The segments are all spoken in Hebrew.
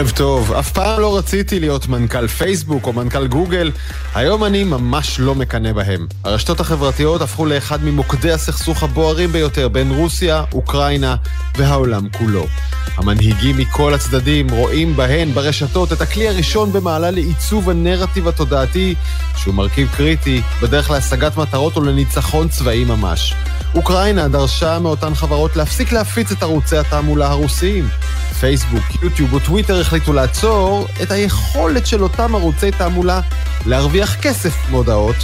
ערב טוב. אף פעם לא רציתי להיות מנכ"ל פייסבוק או מנכ"ל גוגל. היום אני ממש לא מקנא בהם. הרשתות החברתיות הפכו לאחד ממוקדי הסכסוך הבוערים ביותר בין רוסיה, אוקראינה והעולם כולו. המנהיגים מכל הצדדים רואים בהן, ברשתות, את הכלי הראשון במעלה לעיצוב הנרטיב התודעתי, שהוא מרכיב קריטי בדרך להשגת מטרות או לניצחון צבאי ממש. אוקראינה דרשה מאותן חברות להפסיק להפיץ את ערוצי התעמולה הרוסיים. פייסבוק, יוטיוב וטוויטר החליטו לעצור את היכולת של אותם ערוצי תעמולה להרוויח כסף מהודעות.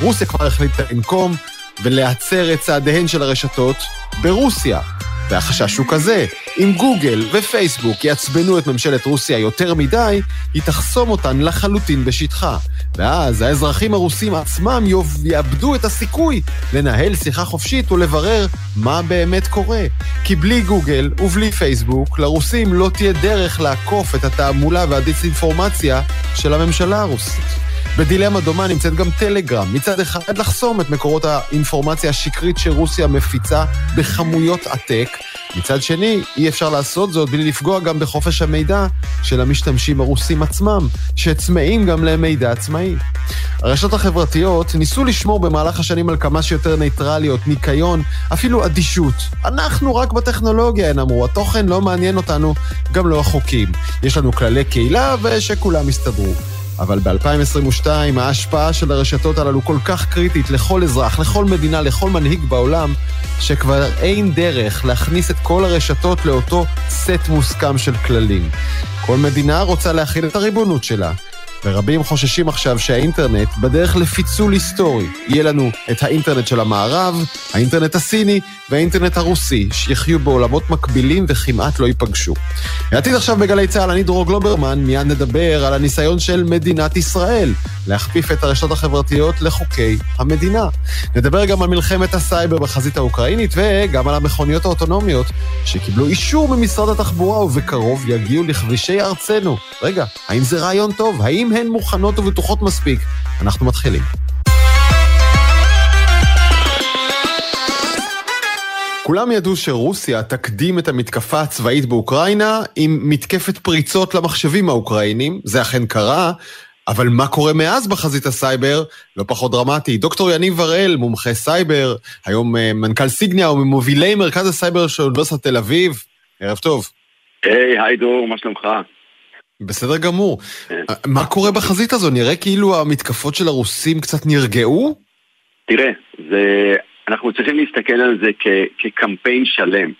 רוסיה כבר החליטה לנקום ולהצר את צעדיהן של הרשתות ברוסיה. והחשש הוא כזה, אם גוגל ופייסבוק יעצבנו את ממשלת רוסיה יותר מדי, היא תחסום אותן לחלוטין בשטחה. ואז האזרחים הרוסים עצמם יאבדו את הסיכוי לנהל שיחה חופשית ולברר מה באמת קורה. כי בלי גוגל ובלי פייסבוק, לרוסים לא תהיה דרך לעקוף את התעמולה והדיסאינפורמציה של הממשלה הרוסית. בדילמה דומה נמצאת גם טלגרם. מצד אחד לחסום את מקורות האינפורמציה השקרית שרוסיה מפיצה בכמויות עתק, מצד שני, אי אפשר לעשות זאת בלי לפגוע גם בחופש המידע של המשתמשים הרוסים עצמם, שצמאים גם למידע עצמאי. הרשתות החברתיות ניסו לשמור במהלך השנים על כמה שיותר ניטרליות, ניקיון, אפילו אדישות. אנחנו רק בטכנולוגיה, הן אמרו, התוכן לא מעניין אותנו, גם לא החוקים. יש לנו כללי קהילה ושכולם יסתדרו. אבל ב-2022 ההשפעה של הרשתות הללו כל כך קריטית לכל אזרח, לכל מדינה, לכל מנהיג בעולם, שכבר אין דרך להכניס את כל הרשתות לאותו סט מוסכם של כללים. כל מדינה רוצה להכיל את הריבונות שלה, ורבים חוששים עכשיו שהאינטרנט בדרך לפיצול היסטורי. יהיה לנו את האינטרנט של המערב, האינטרנט הסיני והאינטרנט הרוסי, שיחיו בעולמות מקבילים וכמעט לא ייפגשו. העתיד עכשיו בגלי צה"ל, אני דרור גלוברמן, מיד נדבר על הניסיון של מדינת ישראל להכפיף את הרשתות החברתיות לחוקי המדינה. נדבר גם על מלחמת הסייבר בחזית האוקראינית וגם על המכוניות האוטונומיות שקיבלו אישור ממשרד התחבורה ובקרוב יגיעו לכבישי ארצנו. רגע, האם זה רעיון טוב? האם הן מוכנות ובטוחות מספיק? אנחנו מתחילים. כולם ידעו שרוסיה תקדים את המתקפה הצבאית באוקראינה עם מתקפת פריצות למחשבים האוקראינים, זה אכן קרה, אבל מה קורה מאז בחזית הסייבר? לא פחות דרמטי. דוקטור יניב הראל, מומחה סייבר, היום אה, מנכ"ל סיגניה וממובילי מרכז הסייבר של אוניברסיטת תל אביב. ערב טוב. היי, היי דרור, מה שלומך? בסדר גמור. כן. מה קורה בחזית הזו? נראה כאילו המתקפות של הרוסים קצת נרגעו? תראה, זה... אנחנו צריכים להסתכל על זה כ- כקמפיין שלם.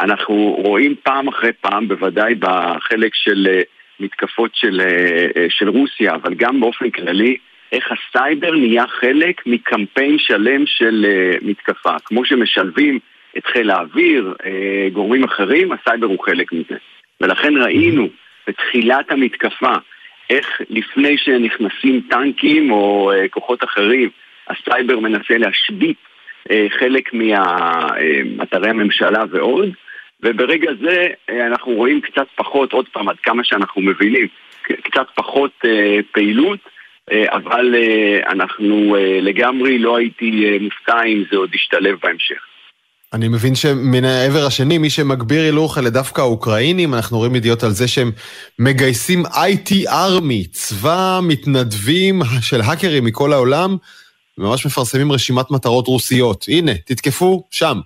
אנחנו רואים פעם אחרי פעם, בוודאי בחלק של uh, מתקפות של, uh, של רוסיה, אבל גם באופן כללי, איך הסייבר נהיה חלק מקמפיין שלם של מתקפה. כמו שמשלבים את חיל האוויר, גורמים אחרים, הסייבר הוא חלק מזה. ולכן ראינו בתחילת המתקפה, איך לפני שנכנסים טנקים או uh, כוחות אחרים, הסייבר מנסה להשבית אה, חלק מאתרי הממשלה ועוד, וברגע זה אה, אנחנו רואים קצת פחות, עוד פעם, עד כמה שאנחנו מבינים, קצת פחות אה, פעילות, אבל אנחנו לגמרי לא הייתי מופתע אם זה עוד ישתלב בהמשך. אני מבין שמן העבר השני, מי שמגביר הילוך אלה דווקא האוקראינים, אנחנו רואים ידיעות על זה שהם מגייסים IT Army, צבא מתנדבים של האקרים מכל העולם, ממש מפרסמים רשימת מטרות רוסיות. הנה, תתקפו שם.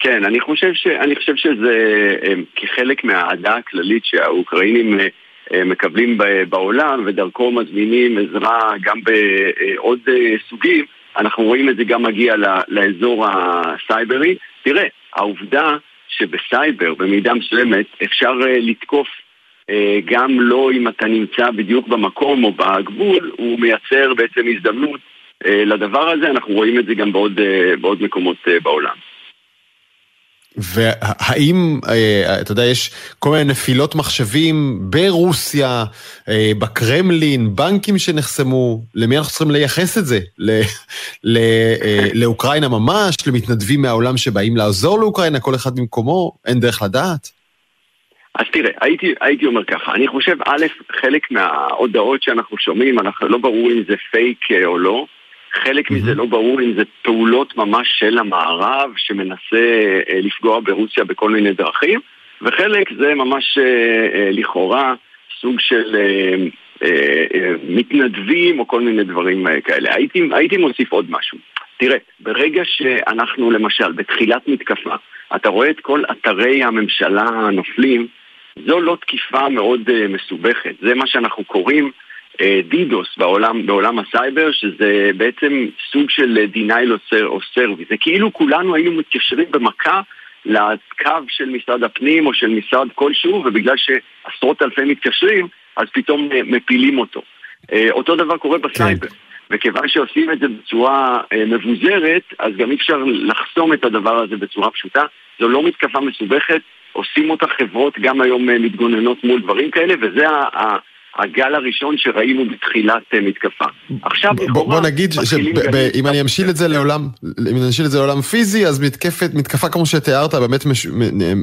כן, אני חושב, ש, אני חושב שזה אה, כחלק מהאהדה הכללית שהאוקראינים אה, אה, מקבלים בעולם ודרכו מזמינים עזרה גם בעוד סוגים, אנחנו רואים את זה גם מגיע לאזור הסייברי. תראה, העובדה שבסייבר, במידה מסוימת, אפשר לתקוף גם לא אם אתה נמצא בדיוק במקום או בגבול, הוא מייצר בעצם הזדמנות אה, לדבר הזה, אנחנו רואים את זה גם בעוד, אה, בעוד מקומות אה, בעולם. והאם, אתה יודע, יש כל מיני נפילות מחשבים ברוסיה, בקרמלין, בנקים שנחסמו, למי אנחנו צריכים לייחס את זה? ל, לאוקראינה ממש, למתנדבים מהעולם שבאים לעזור לאוקראינה, כל אחד במקומו, אין דרך לדעת? אז תראה, הייתי, הייתי אומר ככה, אני חושב, א', חלק מההודעות שאנחנו שומעים, אנחנו לא ברור אם זה פייק או לא, חלק mm-hmm. מזה לא ברור אם זה פעולות ממש של המערב שמנסה אה, לפגוע ברוסיה בכל מיני דרכים, וחלק זה ממש אה, אה, לכאורה סוג של מתנדבים או כל מיני דברים כאלה. הייתי, הייתי מוסיף עוד משהו. תראה, ברגע שאנחנו למשל בתחילת מתקפה, אתה רואה את כל אתרי הממשלה הנופלים, זו לא תקיפה מאוד מסובכת, זה מה שאנחנו קוראים דידוס uh, בעולם, בעולם הסייבר, שזה בעצם סוג של denial או service. זה כאילו כולנו היינו מתקשרים במכה לקו של משרד הפנים או של משרד כלשהו, ובגלל שעשרות אלפי מתקשרים, אז פתאום uh, מפילים אותו. אותו דבר קורה בסייבר. כן. וכיוון שעושים את זה בצורה אה, מבוזרת, אז גם אי אפשר לחסום את הדבר הזה בצורה פשוטה. זו לא מתקפה מסובכת, עושים אותה חברות גם היום אה, מתגוננות מול דברים כאלה, וזה ה... הגל הראשון שראינו בתחילת אה, מתקפה. עכשיו לכאורה... בוא נגיד שאם אני אמשיל את זה לעולם, אם אני אמשיל את זה לעולם פיזי, אז מתקפת, מתקפה כמו שתיארת, באמת מש,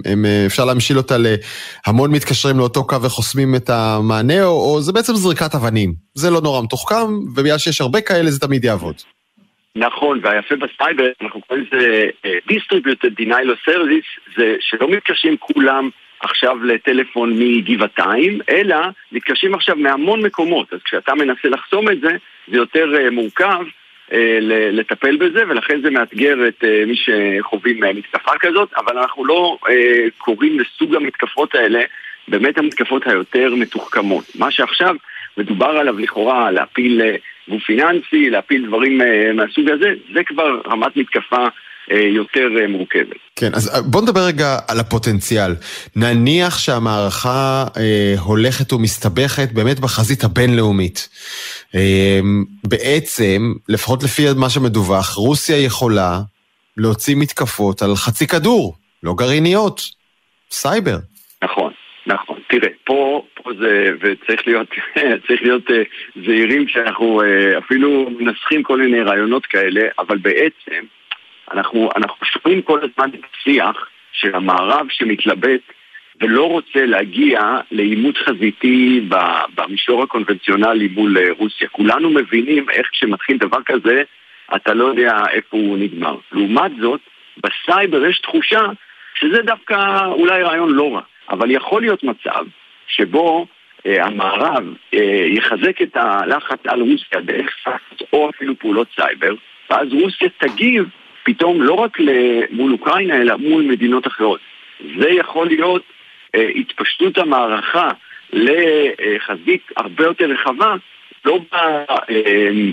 הם, אפשר להמשיל אותה להמון מתקשרים לאותו קו וחוסמים את המענה, או, או זה בעצם זריקת אבנים. זה לא נורא מתוחכם, ובגלל שיש הרבה כאלה זה תמיד יעבוד. נכון, והיפה בסייבר, אנחנו קוראים לזה אה, Distributed Denial of Service, זה שלא מתקשרים כולם עכשיו לטלפון מגבעתיים, אלא מתקשרים עכשיו מהמון מקומות. אז כשאתה מנסה לחסום את זה, זה יותר uh, מורכב uh, לטפל בזה, ולכן זה מאתגר את uh, מי שחווים מתקפה כזאת, אבל אנחנו לא קוראים לסוג המתקפות האלה באמת המתקפות היותר מתוחכמות. מה שעכשיו מדובר עליו לכאורה להפיל גוף פיננסי, להפיל דברים מהסוג הזה, זה כבר רמת מתקפה אה, יותר אה, מורכבת. כן, אז אה, בוא נדבר רגע על הפוטנציאל. נניח שהמערכה אה, הולכת ומסתבכת באמת בחזית הבינלאומית. אה, בעצם, לפחות לפי מה שמדווח, רוסיה יכולה להוציא מתקפות על חצי כדור, לא גרעיניות, סייבר. נכון. נכון, תראה, פה, פה זה, וצריך להיות, צריך להיות זהירים כשאנחנו uh, אפילו מנסחים כל מיני רעיונות כאלה, אבל בעצם אנחנו, אנחנו שומעים כל הזמן את השיח של המערב שמתלבט ולא רוצה להגיע לעימות חזיתי במישור הקונבנציונלי מול אה, רוסיה. כולנו מבינים איך כשמתחיל דבר כזה, אתה לא יודע איפה הוא נגמר. לעומת זאת, בסייבר יש תחושה שזה דווקא אולי רעיון לא רע, אבל יכול להיות מצב שבו אה, המערב אה, יחזק את הלחץ על רוסיה דרך סאקט או אפילו פעולות סייבר, ואז רוסיה תגיב פתאום לא רק מול אוקראינה, אלא מול מדינות אחרות. זה יכול להיות אה, התפשטות המערכה לחזית הרבה יותר רחבה, לא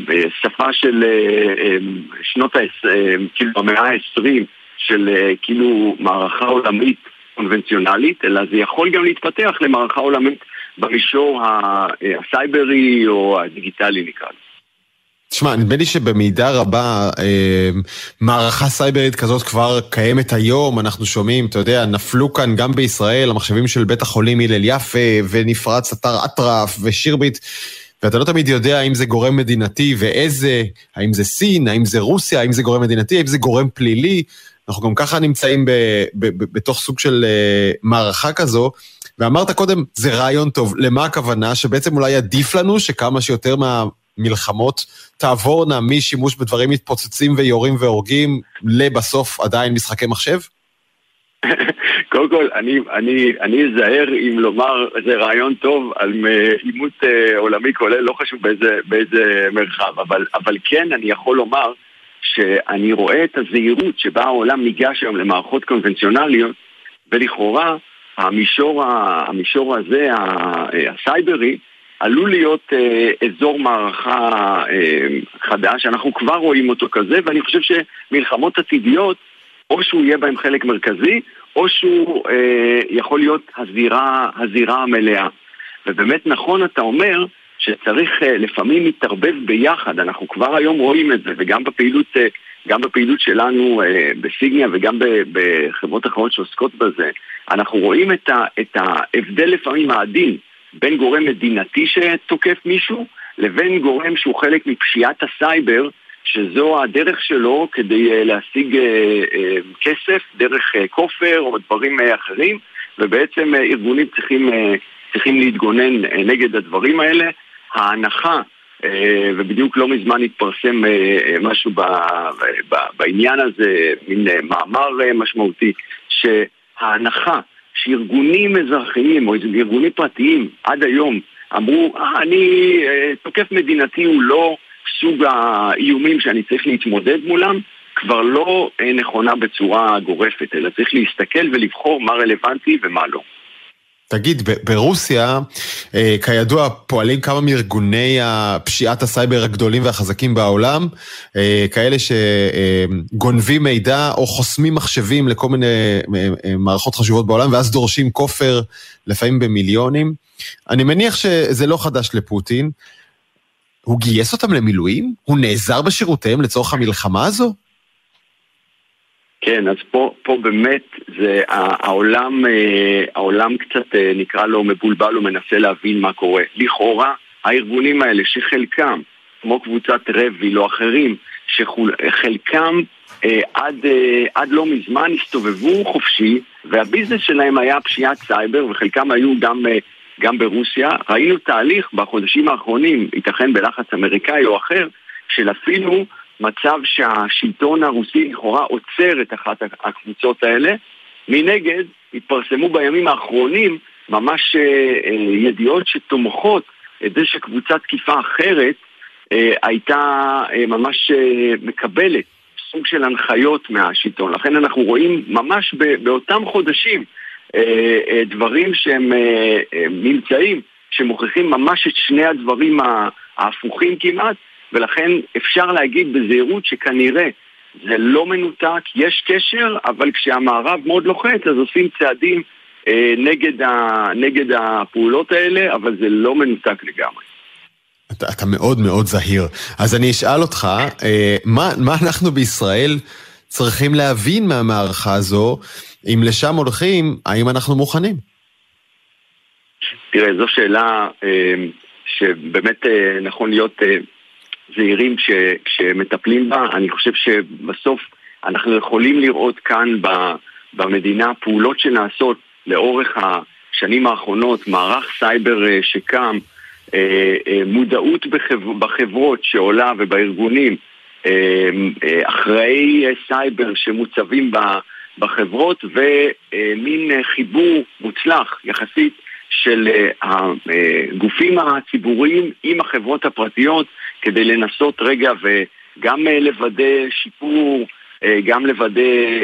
בשפה אה, של אה, אה, שנות ה... אה, כאילו במאה ה-20 של אה, כאילו מערכה עולמית קונבנציונלית, אלא זה יכול גם להתפתח למערכה עולמית במישור אה, הסייברי או הדיגיטלי נקרא לזה. תשמע, נדמה לי שבמידה רבה אה, מערכה סייברית כזאת כבר קיימת היום, אנחנו שומעים, אתה יודע, נפלו כאן גם בישראל המחשבים של בית החולים הלל יפה, ונפרץ אתר אטרף ושירביט, ואתה לא תמיד יודע האם זה גורם מדינתי ואיזה, האם זה סין, האם זה רוסיה, האם זה גורם מדינתי, האם זה גורם פלילי. אנחנו גם ככה נמצאים ב, ב, ב, בתוך סוג של אה, מערכה כזו, ואמרת קודם, זה רעיון טוב. למה הכוונה? שבעצם אולי עדיף לנו שכמה שיותר מה... מלחמות תעבורנה משימוש בדברים מתפוצצים ויורים והורגים לבסוף עדיין משחקי מחשב? קודם כל, אני, אזהר אם לומר איזה רעיון טוב על עימות אה, עולמי כולל, לא חשוב באיזה, באיזה מרחב, אבל, אבל כן אני יכול לומר שאני רואה את הזהירות שבה העולם ניגש היום למערכות קונבנציונליות, ולכאורה המישור, המישור הזה, הסייברי, עלול להיות אה, אזור מערכה אה, חדש, אנחנו כבר רואים אותו כזה, ואני חושב שמלחמות עתידיות, או שהוא יהיה בהם חלק מרכזי, או שהוא אה, יכול להיות הזירה, הזירה המלאה. ובאמת נכון אתה אומר שצריך אה, לפעמים להתערבב ביחד, אנחנו כבר היום רואים את זה, וגם בפעילות, אה, גם בפעילות שלנו אה, בסיגניה וגם בחברות אחרות שעוסקות בזה, אנחנו רואים את, ה, את ההבדל לפעמים העדין בין גורם מדינתי שתוקף מישהו לבין גורם שהוא חלק מפשיעת הסייבר שזו הדרך שלו כדי uh, להשיג uh, uh, כסף דרך כופר או דברים אחרים ובעצם ארגונים צריכים, צריכים להתגונן נגד הדברים האלה. ההנחה, ובדיוק לא מזמן התפרסם משהו ב, ב, בעניין הזה, מין מאמר משמעותי, שההנחה שארגונים אזרחיים או ארגונים פרטיים עד היום אמרו, אה, אני, אה, תוקף מדינתי הוא לא סוג האיומים שאני צריך להתמודד מולם, כבר לא אה, נכונה בצורה גורפת, אלא צריך להסתכל ולבחור מה רלוונטי ומה לא. תגיד, ברוסיה, אה, כידוע, פועלים כמה מארגוני פשיעת הסייבר הגדולים והחזקים בעולם, אה, כאלה שגונבים מידע או חוסמים מחשבים לכל מיני מערכות חשובות בעולם, ואז דורשים כופר, לפעמים במיליונים. אני מניח שזה לא חדש לפוטין. הוא גייס אותם למילואים? הוא נעזר בשירותיהם לצורך המלחמה הזו? כן, אז פה, פה באמת זה העולם, אה, העולם קצת אה, נקרא לו מבולבל ומנסה להבין מה קורה. לכאורה, הארגונים האלה שחלקם, כמו קבוצת רביל או אחרים, שחלקם אה, עד, עד לא מזמן הסתובבו חופשי והביזנס שלהם היה פשיעת סייבר וחלקם היו גם, גם ברוסיה. ראינו תהליך בחודשים האחרונים, ייתכן בלחץ אמריקאי או אחר, של אפילו מצב שהשלטון הרוסי לכאורה עוצר את אחת הקבוצות האלה. מנגד, התפרסמו בימים האחרונים ממש אה, אה, ידיעות שתומכות את זה שקבוצת תקיפה אחרת אה, הייתה ממש מקבלת סוג של הנחיות מהשלטון. לכן אנחנו רואים ממש באותם חודשים דברים שהם ממצאים שמוכיחים ממש את שני הדברים ההפוכים כמעט, ולכן אפשר להגיד בזהירות שכנראה זה לא מנותק, יש קשר, אבל כשהמערב מאוד לוחץ אז עושים צעדים אה, נגד, ה, נגד הפעולות האלה, אבל זה לא מנותק לגמרי. אתה, אתה מאוד מאוד זהיר. אז אני אשאל אותך, אה, מה, מה אנחנו בישראל צריכים להבין מהמערכה הזו? אם לשם הולכים, האם אנחנו מוכנים? תראה, זו שאלה אה, שבאמת אה, נכון להיות אה, זהירים כש, כשמטפלים בה. אני חושב שבסוף אנחנו יכולים לראות כאן במדינה פעולות שנעשות לאורך השנים האחרונות, מערך סייבר אה, שקם, אה, אה, מודעות בחברות שעולה ובארגונים, אחראי סייבר שמוצבים בחברות ומין חיבור מוצלח יחסית של הגופים הציבוריים עם החברות הפרטיות כדי לנסות רגע וגם אה, לוודא שיפור, אה, גם לוודא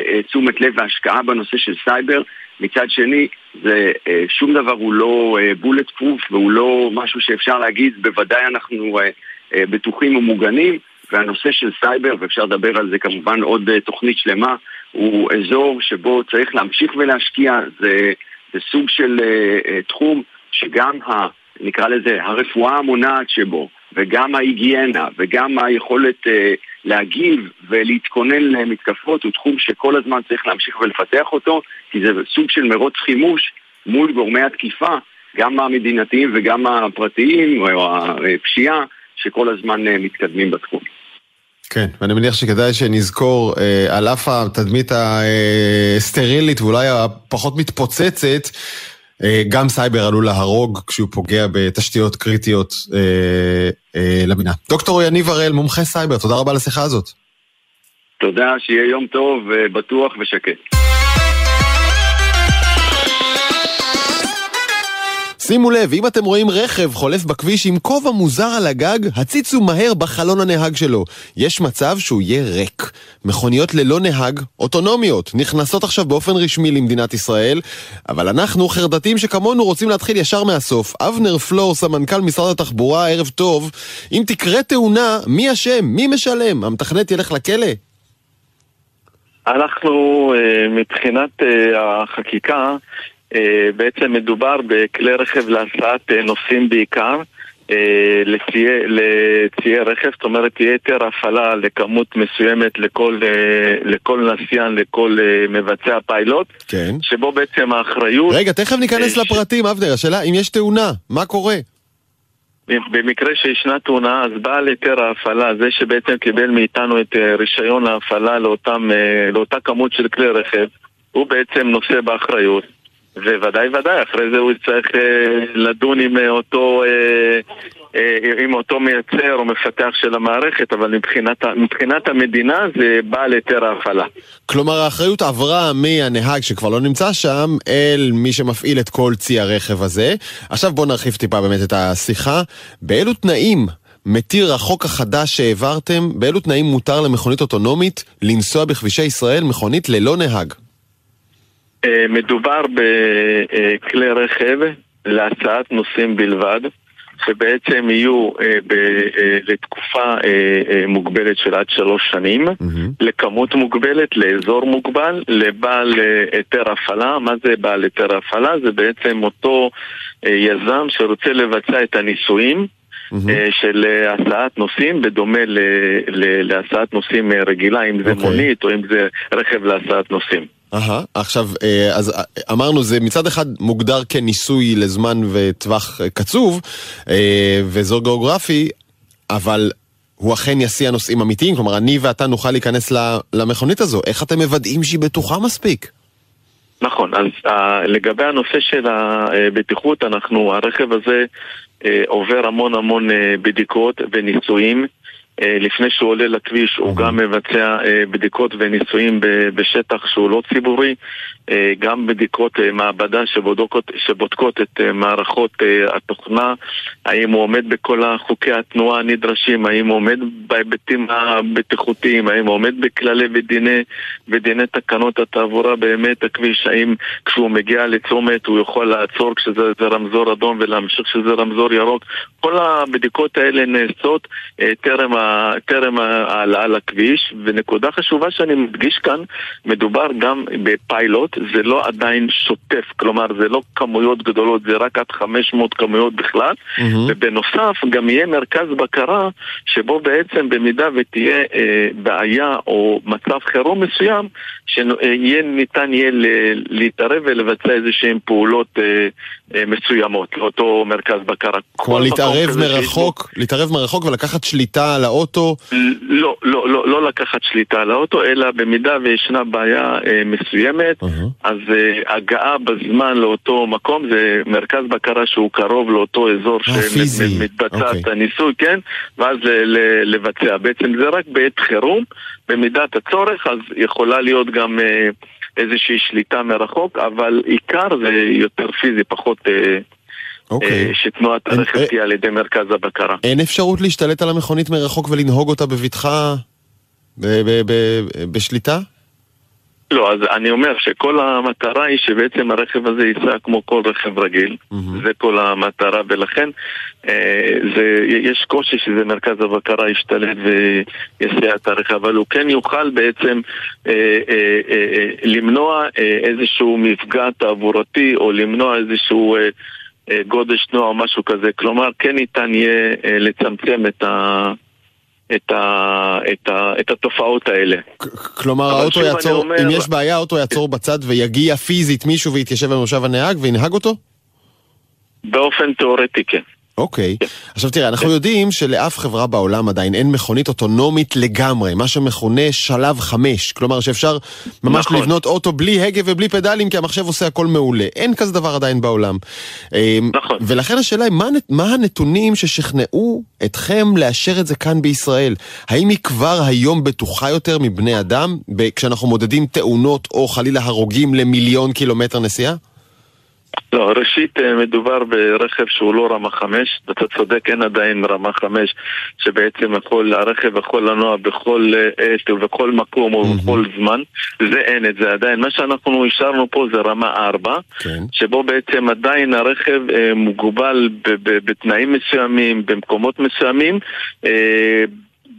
אה, תשומת לב והשקעה בנושא של סייבר. מצד שני, זה, שום דבר הוא לא bulletproof והוא לא משהו שאפשר להגיד, בוודאי אנחנו בטוחים ומוגנים. והנושא של סייבר, ואפשר לדבר על זה כמובן עוד תוכנית שלמה, הוא אזור שבו צריך להמשיך ולהשקיע, זה, זה סוג של תחום שגם ה... נקרא לזה הרפואה המונעת שבו, וגם ההיגיינה, וגם היכולת אה, להגיב ולהתכונן למתקפות, הוא תחום שכל הזמן צריך להמשיך ולפתח אותו, כי זה סוג של מרוץ חימוש מול גורמי התקיפה, גם המדינתיים וגם הפרטיים, או הפשיעה, שכל הזמן אה, מתקדמים בתחום. כן, ואני מניח שכדאי שנזכור, אה, על אף התדמית הסטרילית ואולי הפחות מתפוצצת, אה, גם סייבר עלול להרוג כשהוא פוגע בתשתיות קריטיות אה, אה, למיניה. דוקטור יניב הראל, מומחה סייבר, תודה רבה על השיחה הזאת. תודה, שיהיה יום טוב, בטוח ושקט. שימו לב, אם אתם רואים רכב חולף בכביש עם כובע מוזר על הגג, הציצו מהר בחלון הנהג שלו. יש מצב שהוא יהיה ריק. מכוניות ללא נהג, אוטונומיות, נכנסות עכשיו באופן רשמי למדינת ישראל, אבל אנחנו, חרדתים שכמונו, רוצים להתחיל ישר מהסוף. אבנר פלור, סמנכ"ל משרד התחבורה, ערב טוב. אם תקרה תאונה, מי אשם? מי משלם? המתכנת ילך לכלא? אנחנו, אה, מבחינת אה, החקיקה, בעצם מדובר בכלי רכב להסעת אה, נוסעים בעיקר אה, לציי רכב, זאת אומרת היתר הפעלה לכמות מסוימת לכל, לכל נסיין, לכל מבצע פיילוט, כן. שבו בעצם האחריות... רגע, תכף ניכנס ש... לפרטים, אבנר, השאלה אם יש תאונה, מה קורה? במקרה שישנה תאונה, אז בעל היתר ההפעלה, זה שבעצם קיבל מאיתנו את רישיון ההפעלה לאותם, לאותה כמות של כלי רכב, הוא בעצם נושא באחריות. וודאי ודאי, אחרי זה הוא יצטרך אה, לדון עם אה, אותו, אה, אה, עם אותו מייצר או מפתח של המערכת, אבל מבחינת, מבחינת המדינה זה בעל היתר ההפעלה. כלומר, האחריות עברה מהנהג שכבר לא נמצא שם, אל מי שמפעיל את כל צי הרכב הזה. עכשיו בואו נרחיב טיפה באמת את השיחה. באילו תנאים מתיר החוק החדש שהעברתם, באילו תנאים מותר למכונית אוטונומית לנסוע בכבישי ישראל מכונית ללא נהג? אה, מדובר בכלי רכב להסעת נוסעים בלבד. שבעצם יהיו אה, אה, לתקופה מוגבלת של עד שלוש שנים, mm-hmm. לכמות מוגבלת, לאזור מוגבל, לבעל היתר הפעלה. מה זה בעל היתר הפעלה? זה בעצם אותו יזם שרוצה לבצע את הניסויים. Mm-hmm. של הסעת נוסעים, בדומה ל, ל, להסעת נוסעים רגילה, אם זה okay. אוקיי. מונית או אם זה רכב להסעת נוסעים. אהה, עכשיו, אה, אז אה, אמרנו, זה מצד אחד מוגדר כניסוי לזמן וטווח אה, קצוב, ואזור גיאוגרפי, אבל הוא אכן יסיע נוסעים אמיתיים? כלומר, אני ואתה נוכל להיכנס למכונית הזו. איך אתם מוודאים שהיא בטוחה מספיק? נכון, אז uh, לגבי הנושא של הבטיחות, אנחנו, הרכב הזה uh, עובר המון המון uh, בדיקות וניסויים. אה, לפני שהוא עולה לכביש הוא גם מבצע אה, בדיקות וניסויים בשטח שהוא לא ציבורי גם בדיקות מעבדה שבודקות, שבודקות את מערכות התוכנה האם הוא עומד בכל חוקי התנועה הנדרשים, האם הוא עומד בהיבטים הבטיחותיים, האם הוא עומד בכללי ודיני, ודיני תקנות התעבורה באמת הכביש, האם כשהוא מגיע לצומת הוא יכול לעצור כשזה רמזור אדום ולהמשיך כשזה רמזור ירוק. כל הבדיקות האלה נעשות טרם העלאה לכביש, ונקודה חשובה שאני מדגיש כאן, מדובר גם בפיילוט, זה לא עדיין שוטף, כלומר זה לא כמויות גדולות, זה רק עד 500 כמויות בכלל, mm-hmm. ובנוסף גם יהיה מרכז בקרה, שבו בעצם במידה ותהיה אה, בעיה או מצב חירום מסוים, שיהיה ניתן יהיה להתערב ולבצע איזה שהן פעולות אה, אה, מסוימות לאותו מרכז בקרה. כלומר להתערב מרחוק, להתערב מרחוק ולקחת שליטה על האוטו? לא, לא, לא, לא לקחת שליטה על האוטו, אלא במידה וישנה בעיה אה, מסוימת, uh-huh. אז אה, הגעה בזמן לאותו מקום זה מרכז בקרה שהוא קרוב לאותו אזור שמתבצע okay. אוקיי. הניסוי, כן? ואז לבצע. בעצם זה רק בעת חירום, במידת הצורך, אז יכולה להיות גם... אה, איזושהי שליטה מרחוק, אבל עיקר זה יותר פיזי, פחות... אה, אוקיי. אה, שתנועת הרכב אה, תהיה על ידי מרכז הבקרה. אין אפשרות להשתלט על המכונית מרחוק ולנהוג אותה בבטחה בשליטה? לא, אז אני אומר שכל המטרה היא שבעצם הרכב הזה ייסע כמו כל רכב רגיל, mm-hmm. זה כל המטרה, ולכן אה, זה, יש קושי שזה מרכז הבקרה ישתלט ויסיע את הרכב, אבל הוא כן יוכל בעצם אה, אה, אה, אה, למנוע אה, איזשהו מפגע תעבורתי או למנוע איזשהו... אה, אה גודש תנועה או משהו כזה, כלומר כן ניתן יהיה אה, לצמצם את ה... את, ה, את, ה, את התופעות האלה. כלומר, האוטו יעצור, אומר... אם יש בעיה, האוטו יעצור בצד ויגיע פיזית מישהו ויתיישב במושב הנהג וינהג אותו? באופן תיאורטי כן. אוקיי. Okay. עכשיו תראה, אנחנו יודעים שלאף חברה בעולם עדיין אין מכונית אוטונומית לגמרי, מה שמכונה שלב חמש. כלומר שאפשר ממש נכון. לבנות אוטו בלי הגה ובלי פדלים, כי המחשב עושה הכל מעולה. אין כזה דבר עדיין בעולם. אמ, נכון. ולכן השאלה היא, מה, מה הנתונים ששכנעו אתכם לאשר את זה כאן בישראל? האם היא כבר היום בטוחה יותר מבני אדם, כשאנחנו מודדים תאונות או חלילה הרוגים למיליון קילומטר נסיעה? לא, ראשית אה, מדובר ברכב שהוא לא רמה 5, אתה צודק, אין עדיין רמה 5 שבעצם יכול, הרכב יכול לנוע בכל אה, עת ובכל מקום או בכל זמן, זה אין את זה עדיין. מה שאנחנו אישרנו פה זה רמה 4, כן. שבו בעצם עדיין הרכב אה, מוגבל בתנאים מסוימים, במקומות מסוימים,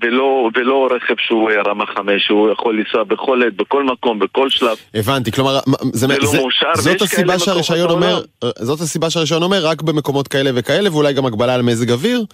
ולא, ולא רכב שהוא אה, רמה חמש, שהוא יכול לנסוע בכל עת, בכל מקום, בכל שלב. הבנתי, כלומר, זה, זה, זה, מאושר, זאת הסיבה שהרישיון אומר, זאת הסיבה שהרישיון אומר, רק במקומות כאלה וכאלה, ואולי גם הגבלה על מזג אוויר?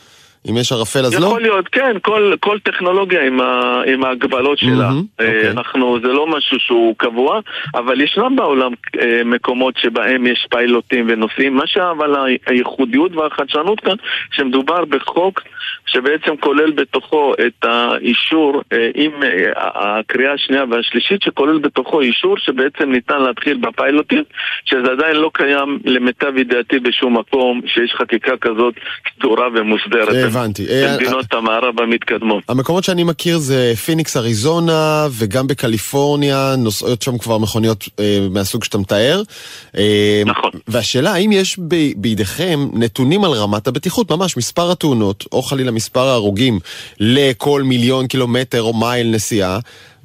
אם יש ערפל אז יכול לא? יכול להיות, כן, כל, כל טכנולוגיה עם, ה, עם ההגבלות שלה. Mm-hmm, אה, אוקיי. אנחנו, זה לא משהו שהוא קבוע, אבל ישנם בעולם אה, מקומות שבהם יש פיילוטים ונושאים. מה שאבל הייחודיות והחדשנות כאן, שמדובר בחוק שבעצם כולל בתוכו את האישור אה, עם אה, הקריאה השנייה והשלישית, שכולל בתוכו אישור שבעצם ניתן להתחיל בפיילוטים, שזה עדיין לא קיים למיטב ידיעתי בשום מקום שיש חקיקה כזאת סדורה ומוסדרת. הבנתי. אה, במדינות המערב המתקדמות. המקומות שאני מכיר זה פיניקס אריזונה וגם בקליפורניה נוסעות שם כבר מכוניות אה, מהסוג שאתה מתאר. אה, נכון. והשאלה האם יש ב, בידיכם נתונים על רמת הבטיחות, ממש מספר התאונות או חלילה מספר ההרוגים לכל מיליון קילומטר או מייל נסיעה.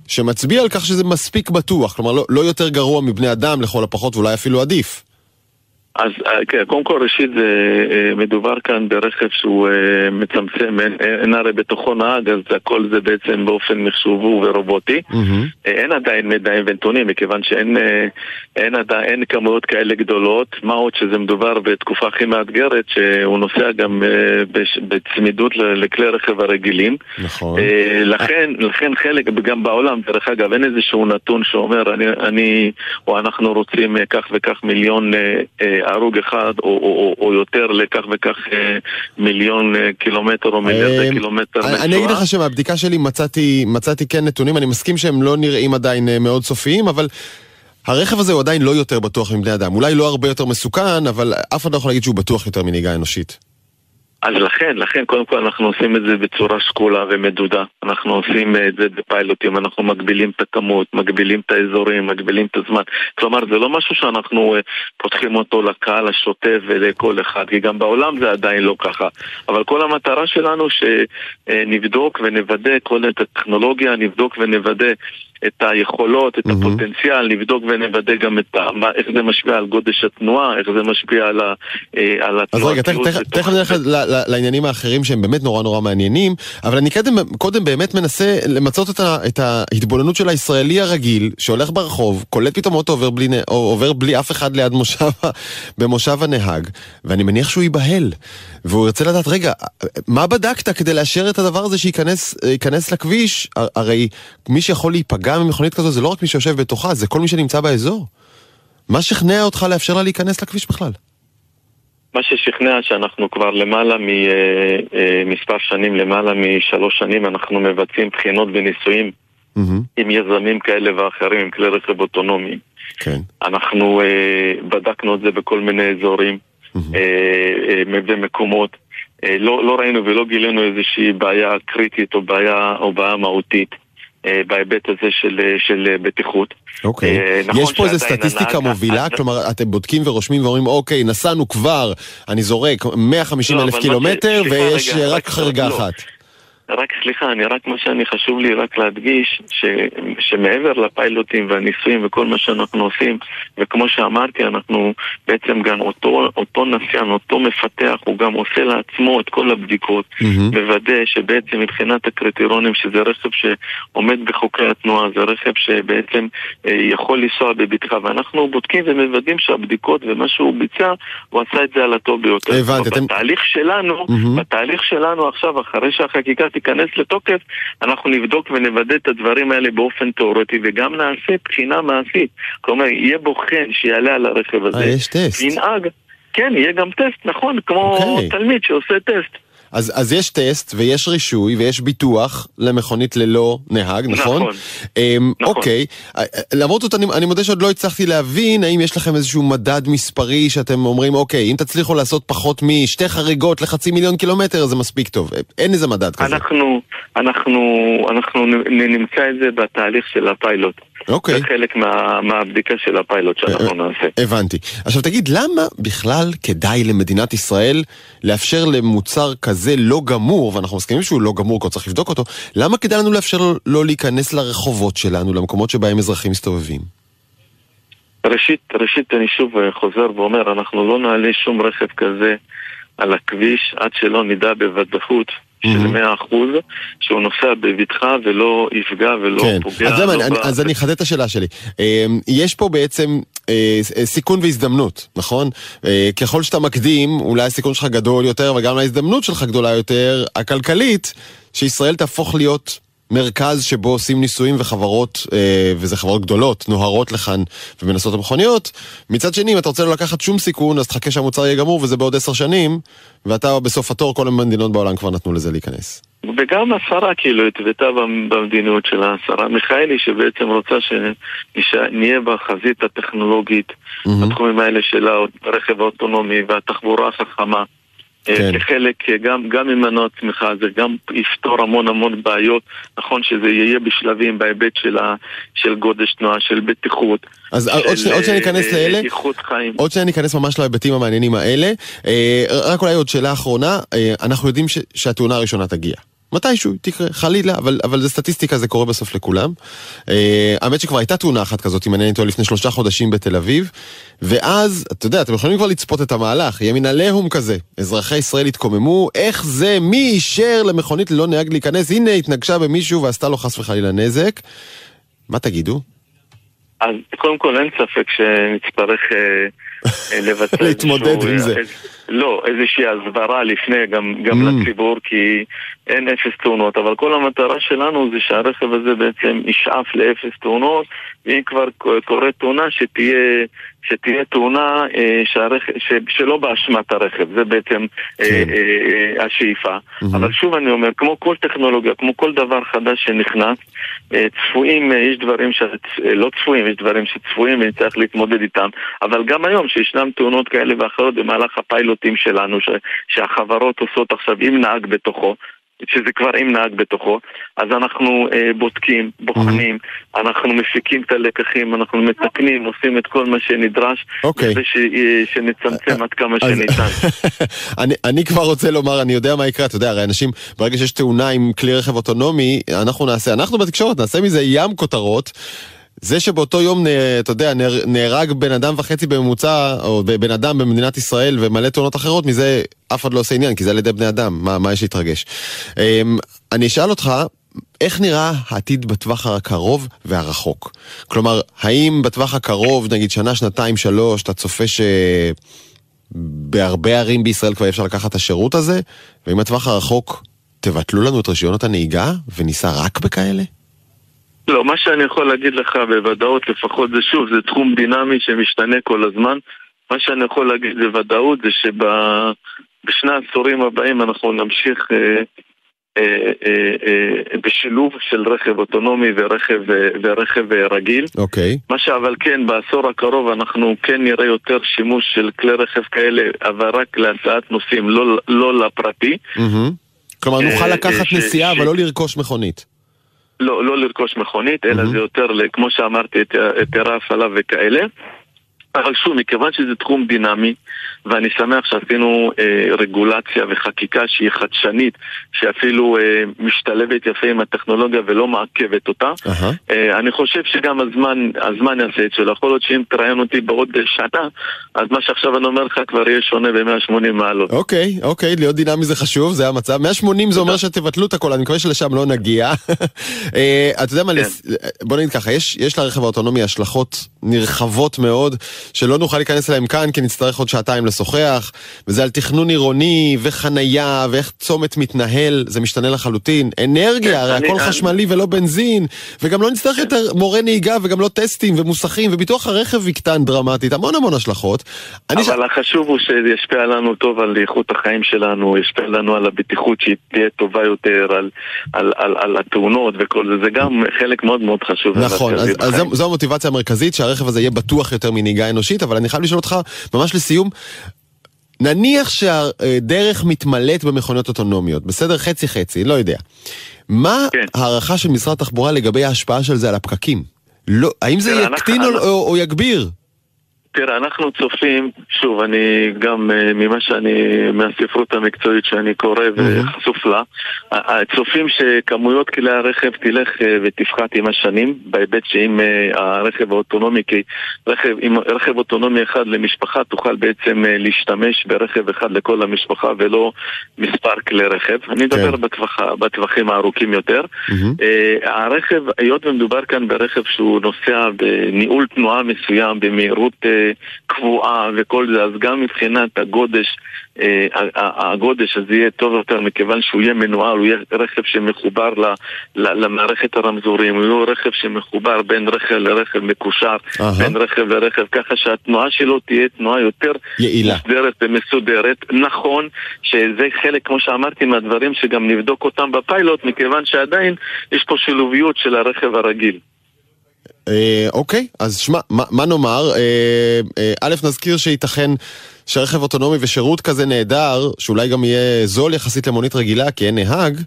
שמצביע על כך שזה מספיק בטוח, כלומר לא, לא יותר גרוע מבני אדם לכל הפחות ואולי אפילו עדיף. אז אה, כן, קודם כל ראשית זה אה, מדובר כאן ברכב שהוא אה, מצמצם, אין, אין הרי בתוכו נהג, אז הכל זה בעצם באופן מחשובי ורובוטי. Mm-hmm. אין עדיין מידעים ונתונים, מכיוון שאין אין עדיין, אין כמויות כאלה גדולות, מה עוד שזה מדובר בתקופה הכי מאתגרת, שהוא נוסע גם בש, בצמידות לכלי רכב הרגילים. נכון. לכן, לכן חלק, גם בעולם, דרך אגב, אין איזשהו נתון שאומר, אני, אני או אנחנו רוצים כך וכך מיליון הרוג אחד או, או, או, או יותר לכך וכך אה, מיליון אה, קילומטר או מיליארדי קילומטר אני, אני אגיד לך שמהבדיקה שלי מצאתי, מצאתי כן נתונים, אני מסכים שהם לא נראים עדיין אה, מאוד סופיים, אבל... הרכב הזה הוא עדיין לא יותר בטוח מבני אדם. אולי לא הרבה יותר מסוכן, אבל אף אחד לא יכול להגיד שהוא בטוח יותר מנהיגה אנושית. אז לכן, לכן, קודם כל אנחנו עושים את זה בצורה שקולה ומדודה. אנחנו עושים את זה בפיילוטים, אנחנו מגבילים את הכמות, מגבילים את האזורים, מגבילים את הזמן. כלומר, זה לא משהו שאנחנו פותחים אותו לקהל השוטף ולכל אחד, כי גם בעולם זה עדיין לא ככה. אבל כל המטרה שלנו שנבדוק ונוודא כל הטכנולוגיה, נבדוק ונוודא את היכולות, את mm-hmm. הפוטנציאל, נבדוק ונוודא גם את ה, מה, איך זה משפיע על גודש התנועה, איך זה משפיע על, ה, על התנועה. אז רגע, תכף נלך לעניינים האחרים שהם באמת נורא נורא מעניינים, אבל אני קודם, קודם באמת מנסה למצות את, ה, את ההתבוננות של הישראלי הרגיל, שהולך ברחוב, קולט פתאום אוטו עובר בלי, עובר בלי אף אחד ליד מושב, במושב הנהג, ואני מניח שהוא ייבהל, והוא ירצה לדעת, רגע, מה בדקת כדי לאשר את הדבר הזה שייכנס לכביש? הרי מי שיכול להיפגע גם ממכונית כזו זה לא רק מי שיושב בתוכה, זה כל מי שנמצא באזור. מה שכנע אותך לאפשר לה להיכנס לכביש בכלל? מה ששכנע שאנחנו כבר למעלה ממספר שנים, למעלה משלוש שנים, אנחנו מבצעים בחינות וניסויים mm-hmm. עם יזמים כאלה ואחרים, עם כלי רכב אוטונומיים. כן. אנחנו אה, בדקנו את זה בכל מיני אזורים mm-hmm. אה, אה, ומקומות. אה, לא, לא ראינו ולא גילינו איזושהי בעיה קריטית או בעיה, או בעיה מהותית. בהיבט הזה של, של בטיחות. אוקיי. נכון יש פה איזה סטטיסטיקה מובילה? כלומר, אתם בודקים ורושמים ואומרים, אוקיי, נסענו כבר, אני זורק, 150 לא, אלף קילומטר, ויש רגע, רק חריגה לא. אחת. רק סליחה, אני רק מה שאני חשוב לי רק להדגיש, ש, שמעבר לפיילוטים והניסויים וכל מה שאנחנו עושים, וכמו שאמרתי, אנחנו בעצם גם אותו, אותו נסיין, אותו מפתח, הוא גם עושה לעצמו את כל הבדיקות, mm-hmm. מוודא שבעצם מבחינת הקריטריונים, שזה רכב שעומד בחוקי התנועה, זה רכב שבעצם אה, יכול לנסוע בבטחה, ואנחנו בודקים ומוודאים שהבדיקות ומה שהוא ביצע, הוא עשה את זה על הטוב ביותר. הבנתי, אתם... בתהליך שלנו, mm-hmm. בתהליך שלנו עכשיו, אחרי שהחקיקה תיכנס לתוקף, אנחנו נבדוק ונוודא את הדברים האלה באופן תאורטי, וגם נעשה בחינה מעשית. כלומר, יהיה בוחן שיעלה על הרכב הזה. אה, יש טסט. ינהג. כן, יהיה גם טסט, נכון, כמו okay. אוקיי. תלמיד שעושה טסט. אז, אז יש טסט ויש רישוי ויש ביטוח למכונית ללא נהג, נכון? נכון. אמ, נכון. אוקיי, אה, אה, למרות זאת אני, אני מודה שעוד לא הצלחתי להבין האם יש לכם איזשהו מדד מספרי שאתם אומרים, אוקיי, אם תצליחו לעשות פחות משתי חריגות לחצי מיליון קילומטר זה מספיק טוב. אין איזה מדד כזה. אנחנו, אנחנו, אנחנו נמצא את זה בתהליך של הפיילוט. אוקיי. זה חלק מה, מהבדיקה של הפיילוט שאנחנו נעשה. הבנתי. עכשיו תגיד, למה בכלל כדאי למדינת ישראל לאפשר למוצר כזה לא גמור, ואנחנו מסכימים שהוא לא גמור כי צריך לבדוק אותו, למה כדאי לנו לאפשר לו לא להיכנס לרחובות שלנו, למקומות שבהם אזרחים מסתובבים? ראשית, ראשית אני שוב חוזר ואומר, אנחנו לא נעלה שום רכב כזה על הכביש עד שלא נדע בוודאות של 100% שהוא נוסע בבטחה ולא יפגע ולא כן. פוגע. אז, לא אני, ב- אני, אז אני אחדד את השאלה שלי. אה, יש פה בעצם אה, סיכון והזדמנות, נכון? אה, ככל שאתה מקדים, אולי הסיכון שלך גדול יותר, אבל גם ההזדמנות שלך גדולה יותר, הכלכלית, שישראל תהפוך להיות מרכז שבו עושים ניסויים וחברות, אה, וזה חברות גדולות, נוהרות לכאן ומנסות המכוניות. מצד שני, אם אתה רוצה לא לקחת שום סיכון, אז תחכה שהמוצר יהיה גמור וזה בעוד עשר שנים, ואתה בסוף התור, כל המדינות בעולם כבר נתנו לזה להיכנס. וגם השרה כאילו התוותה במ- במדיניות שלה, השרה מיכאלי שבעצם רוצה שנהיה בחזית הטכנולוגית מהמם. בתחומים האלה של הרכב האוטונומי והתחבורה החכמה. אה, כן. כחלק, אה, גם, גם ממנוע צמיחה, זה גם יפתור המון המון בעיות. נכון שזה יהיה בשלבים בהיבט של, ה, של גודש תנועה, של בטיחות. אז עוד של, שנייה עוד שנייה ניכנס אה, לאלה. איכות חיים. עוד שניה ניכנס ממש להיבטים המעניינים האלה. אה, רק אולי עוד שאלה אחרונה, אה, אנחנו יודעים ש- שהתאונה הראשונה תגיע. מתישהו תקרה, חלילה, אבל, אבל זה סטטיסטיקה, זה קורה בסוף לכולם. אה, האמת שכבר הייתה תאונה אחת כזאת, אם אני טועה, לפני שלושה חודשים בתל אביב, ואז, אתה יודע, אתם יכולים כבר לצפות את המהלך, יהיה מן עליהום כזה. אזרחי ישראל התקוממו, איך זה, מי אישר למכונית ללא נהג להיכנס? הנה, התנגשה במישהו ועשתה לו חס וחלילה נזק. מה תגידו? אז קודם כל אין ספק שנצטרך אה, אה, לבצע להתמודד איזשהו, עם זה. איז- לא, איזושהי הסברה לפני גם, גם Mm. לציבור כי אין אפס תאונות אבל כל המטרה שלנו זה שהרכב הזה בעצם ישאף לאפס תאונות ואם כבר ק- קורית תאונה שתהיה, שתהיה תאונה אה, שהרכב, ש, שלא באשמת הרכב זה בעצם אה, כן. אה, אה, השאיפה מהמם. אבל שוב אני אומר, כמו כל טכנולוגיה, כמו כל דבר חדש שנכנס, אה, צפויים, אה, יש דברים ש... אה, לא צפויים, יש דברים שצפויים ונצטרך להתמודד איתם, אבל גם היום שישנם תאונות כאלה ואחרות במהלך הפיילוטים שלנו, ש... שהחברות עושות עכשיו עם נהג בתוכו, שזה כבר עם נהג בתוכו, אז אנחנו אה, בודקים, בוחנים, אנחנו מפיקים את הלקחים, אנחנו מתקנים, עושים את כל מה שנדרש, אוקיי. כדי ש... אה, שנצמצם עד כמה שניתן. אני, אני כבר רוצה לומר, אני יודע מה יקרה, אתה יודע, הרי אנשים, ברגע שיש תאונה עם כלי רכב אוטונומי, אנחנו נעשה, אנחנו בתקשורת נעשה מזה ים כותרות. זה שבאותו יום, אתה יודע, נהר- נהרג בן אדם וחצי בממוצע, או בן אדם במדינת ישראל ומלא תאונות אחרות, מזה אף אחד לא עושה עניין, כי זה על ידי בני אדם, מה, מה יש להתרגש? אמ, אני אשאל אותך, איך נראה העתיד בטווח הקרוב והרחוק? כלומר, האם בטווח הקרוב, נגיד שנה, שנתיים, שלוש, אתה צופה ש... בהרבה ערים בישראל כבר אפשר לקחת את השירות הזה, ואם הטווח הרחוק תבטלו לנו את רישיונות הנהיגה וניסע רק בכאלה? לא, מה שאני יכול להגיד לך בוודאות, לפחות זה שוב, זה תחום דינמי שמשתנה כל הזמן. מה שאני יכול להגיד בוודאות זה שבשני העשורים הבאים אנחנו נמשיך אה, אה, אה, אה, בשילוב של רכב אוטונומי ורכב, אה, ורכב אה, רגיל. אוקיי. מה שאבל כן, בעשור הקרוב אנחנו כן נראה יותר שימוש של כלי רכב כאלה, אבל רק להסעת נוסעים, לא, לא לפרטי. מהמם. כלומר, נוכל אה, לקחת ש- נסיעה, ש- אבל לא לרכוש מכונית. לא, לא לרכוש מכונית, אלא מהמם. זה יותר, כמו שאמרתי, היתר- היתרי הפעלה וכאלה. אבל שוב, מכיוון שזה תחום דינמי, ואני שמח שעשינו אה, רגולציה וחקיקה שהיא חדשנית, שאפילו אה, משתלבת יפה עם הטכנולוגיה ולא מעכבת אותה, אהה. אה, אני חושב שגם הזמן, הזמן יעשה את שלו. יכול להיות שאם תראיין אותי בעוד שנה, אז מה שעכשיו אני אומר לך כבר יהיה שונה ב-180 מעלות. אוקיי, אוקיי, להיות דינמי זה חשוב, זה המצב. 180 זה אומר שתבטלו את הכל, אני מקווה שלשם לא נגיע. אה, אתה יודע מה, כן. לס- בוא נגיד ככה, יש יש לרכב האוטונומי השלכות נרחבות מאוד, שלא נוכל להיכנס אליהן כאן, כי נצטרך עוד שעתיים לשוחח, וזה על תכנון עירוני, וחנייה, ואיך צומת מתנהל, זה משתנה לחלוטין. אנרגיה, כן, הרי הכל חשמלי ולא בנזין, וגם לא נצטרך יותר מורה נהיגה, וגם לא טסטים ומוסכים, וביטוח הרכב יקטן דרמטית, המון המון השלכות. אני ש- אבל החשוב הוא שזה ישפיע לנו טוב על איכות החיים שלנו, ישפיע לנו על הבטיחות שהיא תהיה טובה יותר, על, על, על, על התאונות וכל זה, זה גם חלק מאוד מאוד חשוב. נכון, אז, זו המוטיבציה המרכזית, שהרכב הזה יהיה בטוח יותר מנהיגה אנושית, אבל אני חייב לשאול אותך, ממש לסיום, נניח שהדרך מתמלאת במכוניות אוטונומיות, בסדר? חצי חצי, לא יודע. מה כן. ההערכה של משרד התחבורה לגבי ההשפעה של זה על הפקקים? לא, האם זה יקטין אנחנו- או, או, או יגביר? תראה, אנחנו צופים, שוב, אני גם uh, ממה שאני, מהספרות המקצועית שאני קורא וחשוף לה, צופים שכמויות כלי הרכב תלך uh, ותפחת עם השנים, בהיבט שאם uh, הרכב האוטונומי, כי רכב, אם רכב אוטונומי אחד למשפחה תוכל בעצם להשתמש ברכב אחד לכל המשפחה ולא מספר כלי רכב. אני אדבר כן. בטווח, בטווחים הארוכים יותר. Mm-hmm. הרכב, היות ומדובר כאן ברכב שהוא נוסע בניהול תנועה מסוים, במהירות קבועה וכל זה, אז גם מבחינת הגודש, אה, הגודש הזה יהיה טוב יותר מכיוון שהוא יהיה מנוהל, הוא יהיה רכב שמחובר למערכת הרמזורים, הוא יהיה רכב שמחובר בין רכב לרכב מקושר, בין רכב לרכב, ככה שהתנועה שלו תהיה תנועה יותר יעילה, מסודרת ומסודרת. נכון שזה חלק, כמו שאמרתי, מהדברים שגם נבדוק אותם בפיילוט, מכיוון שעדיין יש פה שילוביות של הרכב הרגיל. אה, אוקיי, אז שמע, מה, מה נאמר? אה, אה, א', נזכיר שייתכן שרכב אוטונומי ושירות כזה נהדר, שאולי גם יהיה זול יחסית למונית רגילה, כי אין נהג,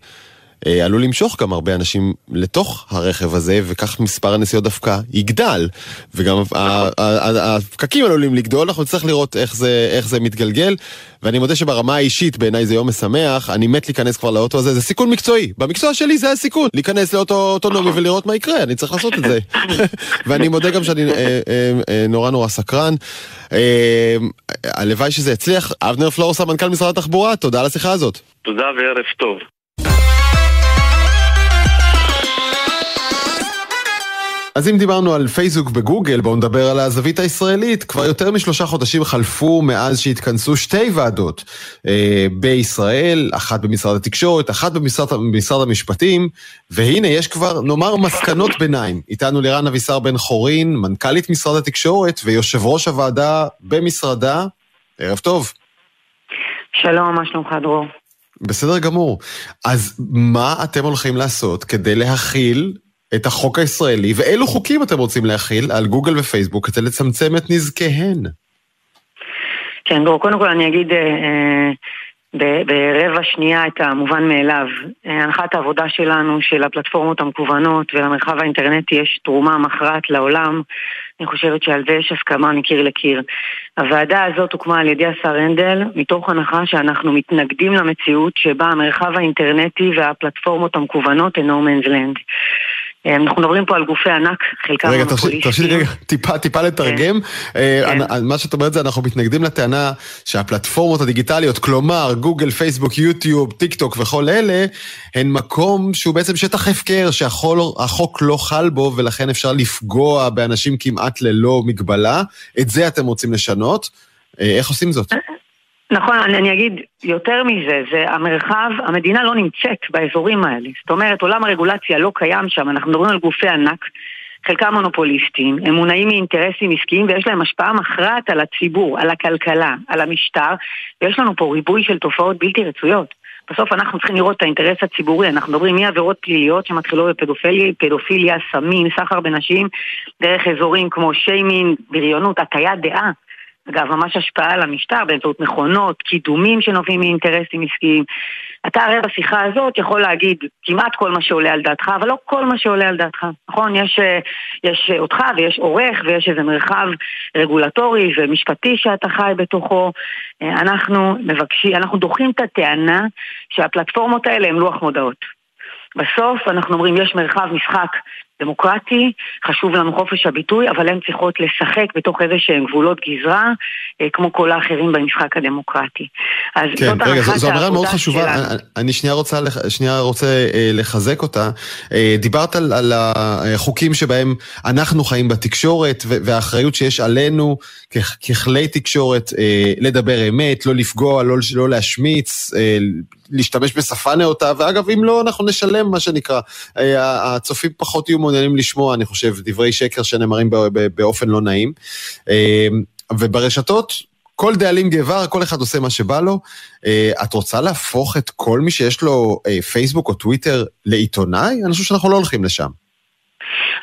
עלול למשוך גם הרבה אנשים לתוך הרכב הזה, וכך מספר הנסיעות דווקא יגדל. וגם הפקקים עלולים לגדול, אנחנו נצטרך לראות איך זה, איך זה מתגלגל. ואני מודה שברמה האישית, בעיניי זה יום משמח, אני מת להיכנס כבר לאוטו הזה, זה סיכון מקצועי. במקצוע שלי זה הסיכון, להיכנס לאוטו אוטונומי ולראות מה יקרה, אני צריך לעשות את זה. ואני מודה גם שאני אה, אה, אה, נורא נורא סקרן. אה, הלוואי שזה יצליח. אבנר פלורסה, מנכ"ל משרד התחבורה, תודה על השיחה הזאת. תודה וערב טוב. אז אם דיברנו על פייסבוק בגוגל, בואו נדבר על הזווית הישראלית. כבר יותר משלושה חודשים חלפו מאז שהתכנסו שתי ועדות אה, בישראל, אחת במשרד התקשורת, אחת במשרד, במשרד המשפטים, והנה יש כבר, נאמר, מסקנות ביניים. איתנו לירן אבישר בן חורין, מנכ"לית משרד התקשורת ויושב ראש הוועדה במשרדה. ערב טוב. שלום, מה שלומך דרור? בסדר גמור. אז מה אתם הולכים לעשות כדי להכיל את החוק הישראלי, ואילו חוקים אתם רוצים להכיל על גוגל ופייסבוק כדי לצמצם את נזקיהן? כן, בואו, קודם כל אני אגיד אה, ברבע שנייה את המובן מאליו. אה, הנחת העבודה שלנו, של הפלטפורמות המקוונות ולמרחב האינטרנטי יש תרומה מכרעת לעולם. אני חושבת שעל זה יש הסכמה מקיר לקיר. הוועדה הזאת הוקמה על ידי השר הנדל מתוך הנחה שאנחנו מתנגדים למציאות שבה המרחב האינטרנטי והפלטפורמות המקוונות הן no man's land. אה, אנחנו מדברים פה על גופי ענק, חלקם רגע, תרשי לי רגע, טיפה, טיפה לתרגם. כן. אה, כן. מה שאת אומרת זה, אנחנו מתנגדים לטענה שהפלטפורמות הדיגיטליות, כלומר גוגל, פייסבוק, יוטיוב, טיק טוק וכל אלה, הן מקום שהוא בעצם שטח הפקר, שהחוק לא חל בו ולכן אפשר לפגוע באנשים כמעט ללא מגבלה. את זה אתם רוצים לשנות. אה, איך עושים זאת? נכון, אני, אני אגיד יותר מזה, זה המרחב, המדינה לא נמצאת באזורים האלה. זאת אומרת, עולם הרגולציה לא קיים שם, אנחנו מדברים על גופי ענק, חלקם מונופוליסטים, הם מונעים מאינטרסים עסקיים ויש להם השפעה מכרעת על הציבור, על הכלכלה, על המשטר, ויש לנו פה ריבוי של תופעות בלתי רצויות. בסוף אנחנו צריכים לראות את האינטרס הציבורי, אנחנו מדברים מעבירות פליליות שמתחילות בפדופיליה, פדופיליה, סמים, סחר בנשים, דרך אזורים כמו שיימינג, בריונות, הטיית דעה. אגב, ממש השפעה על המשטר באמצעות מכונות, קידומים שנובעים מאינטרסים עסקיים. אתה הרי בשיחה הזאת יכול להגיד כמעט כל מה שעולה על דעתך, אבל לא כל מה שעולה על דעתך, נכון? יש, יש אותך ויש עורך ויש איזה מרחב רגולטורי ומשפטי שאתה חי בתוכו. אנחנו מבקשים, אנחנו דוחים את הטענה שהפלטפורמות האלה הן לוח מודעות. בסוף אנחנו אומרים יש מרחב משחק דמוקרטי, חשוב לנו חופש הביטוי, אבל הן צריכות לשחק בתוך איזה שהן גבולות גזרה, אה, כמו כל האחרים במשחק הדמוקרטי. אז כן, זאת רגע, זו אמירה מאוד חשובה, שלנו. אני, אני שנייה רוצה, שנייה רוצה אה, לחזק אותה. אה, דיברת על, על החוקים שבהם אנחנו חיים בתקשורת, והאחריות שיש עלינו ככלי תקשורת לדבר אמת, לא לפגוע, לא, לא להשמיץ, להשתמש בשפה נאותה, ואגב, אם לא, אנחנו נשלם, מה שנקרא. הצופים פחות יהיו מעוניינים לשמוע, אני חושב, דברי שקר שנאמרים באופן לא נעים. אמ, וברשתות, כל דאלים גבר, כל אחד עושה מה שבא לו. אה, את רוצה להפוך את כל מי שיש לו אה, פייסבוק או טוויטר לעיתונאי? אני חושב שאנחנו לא הולכים לשם.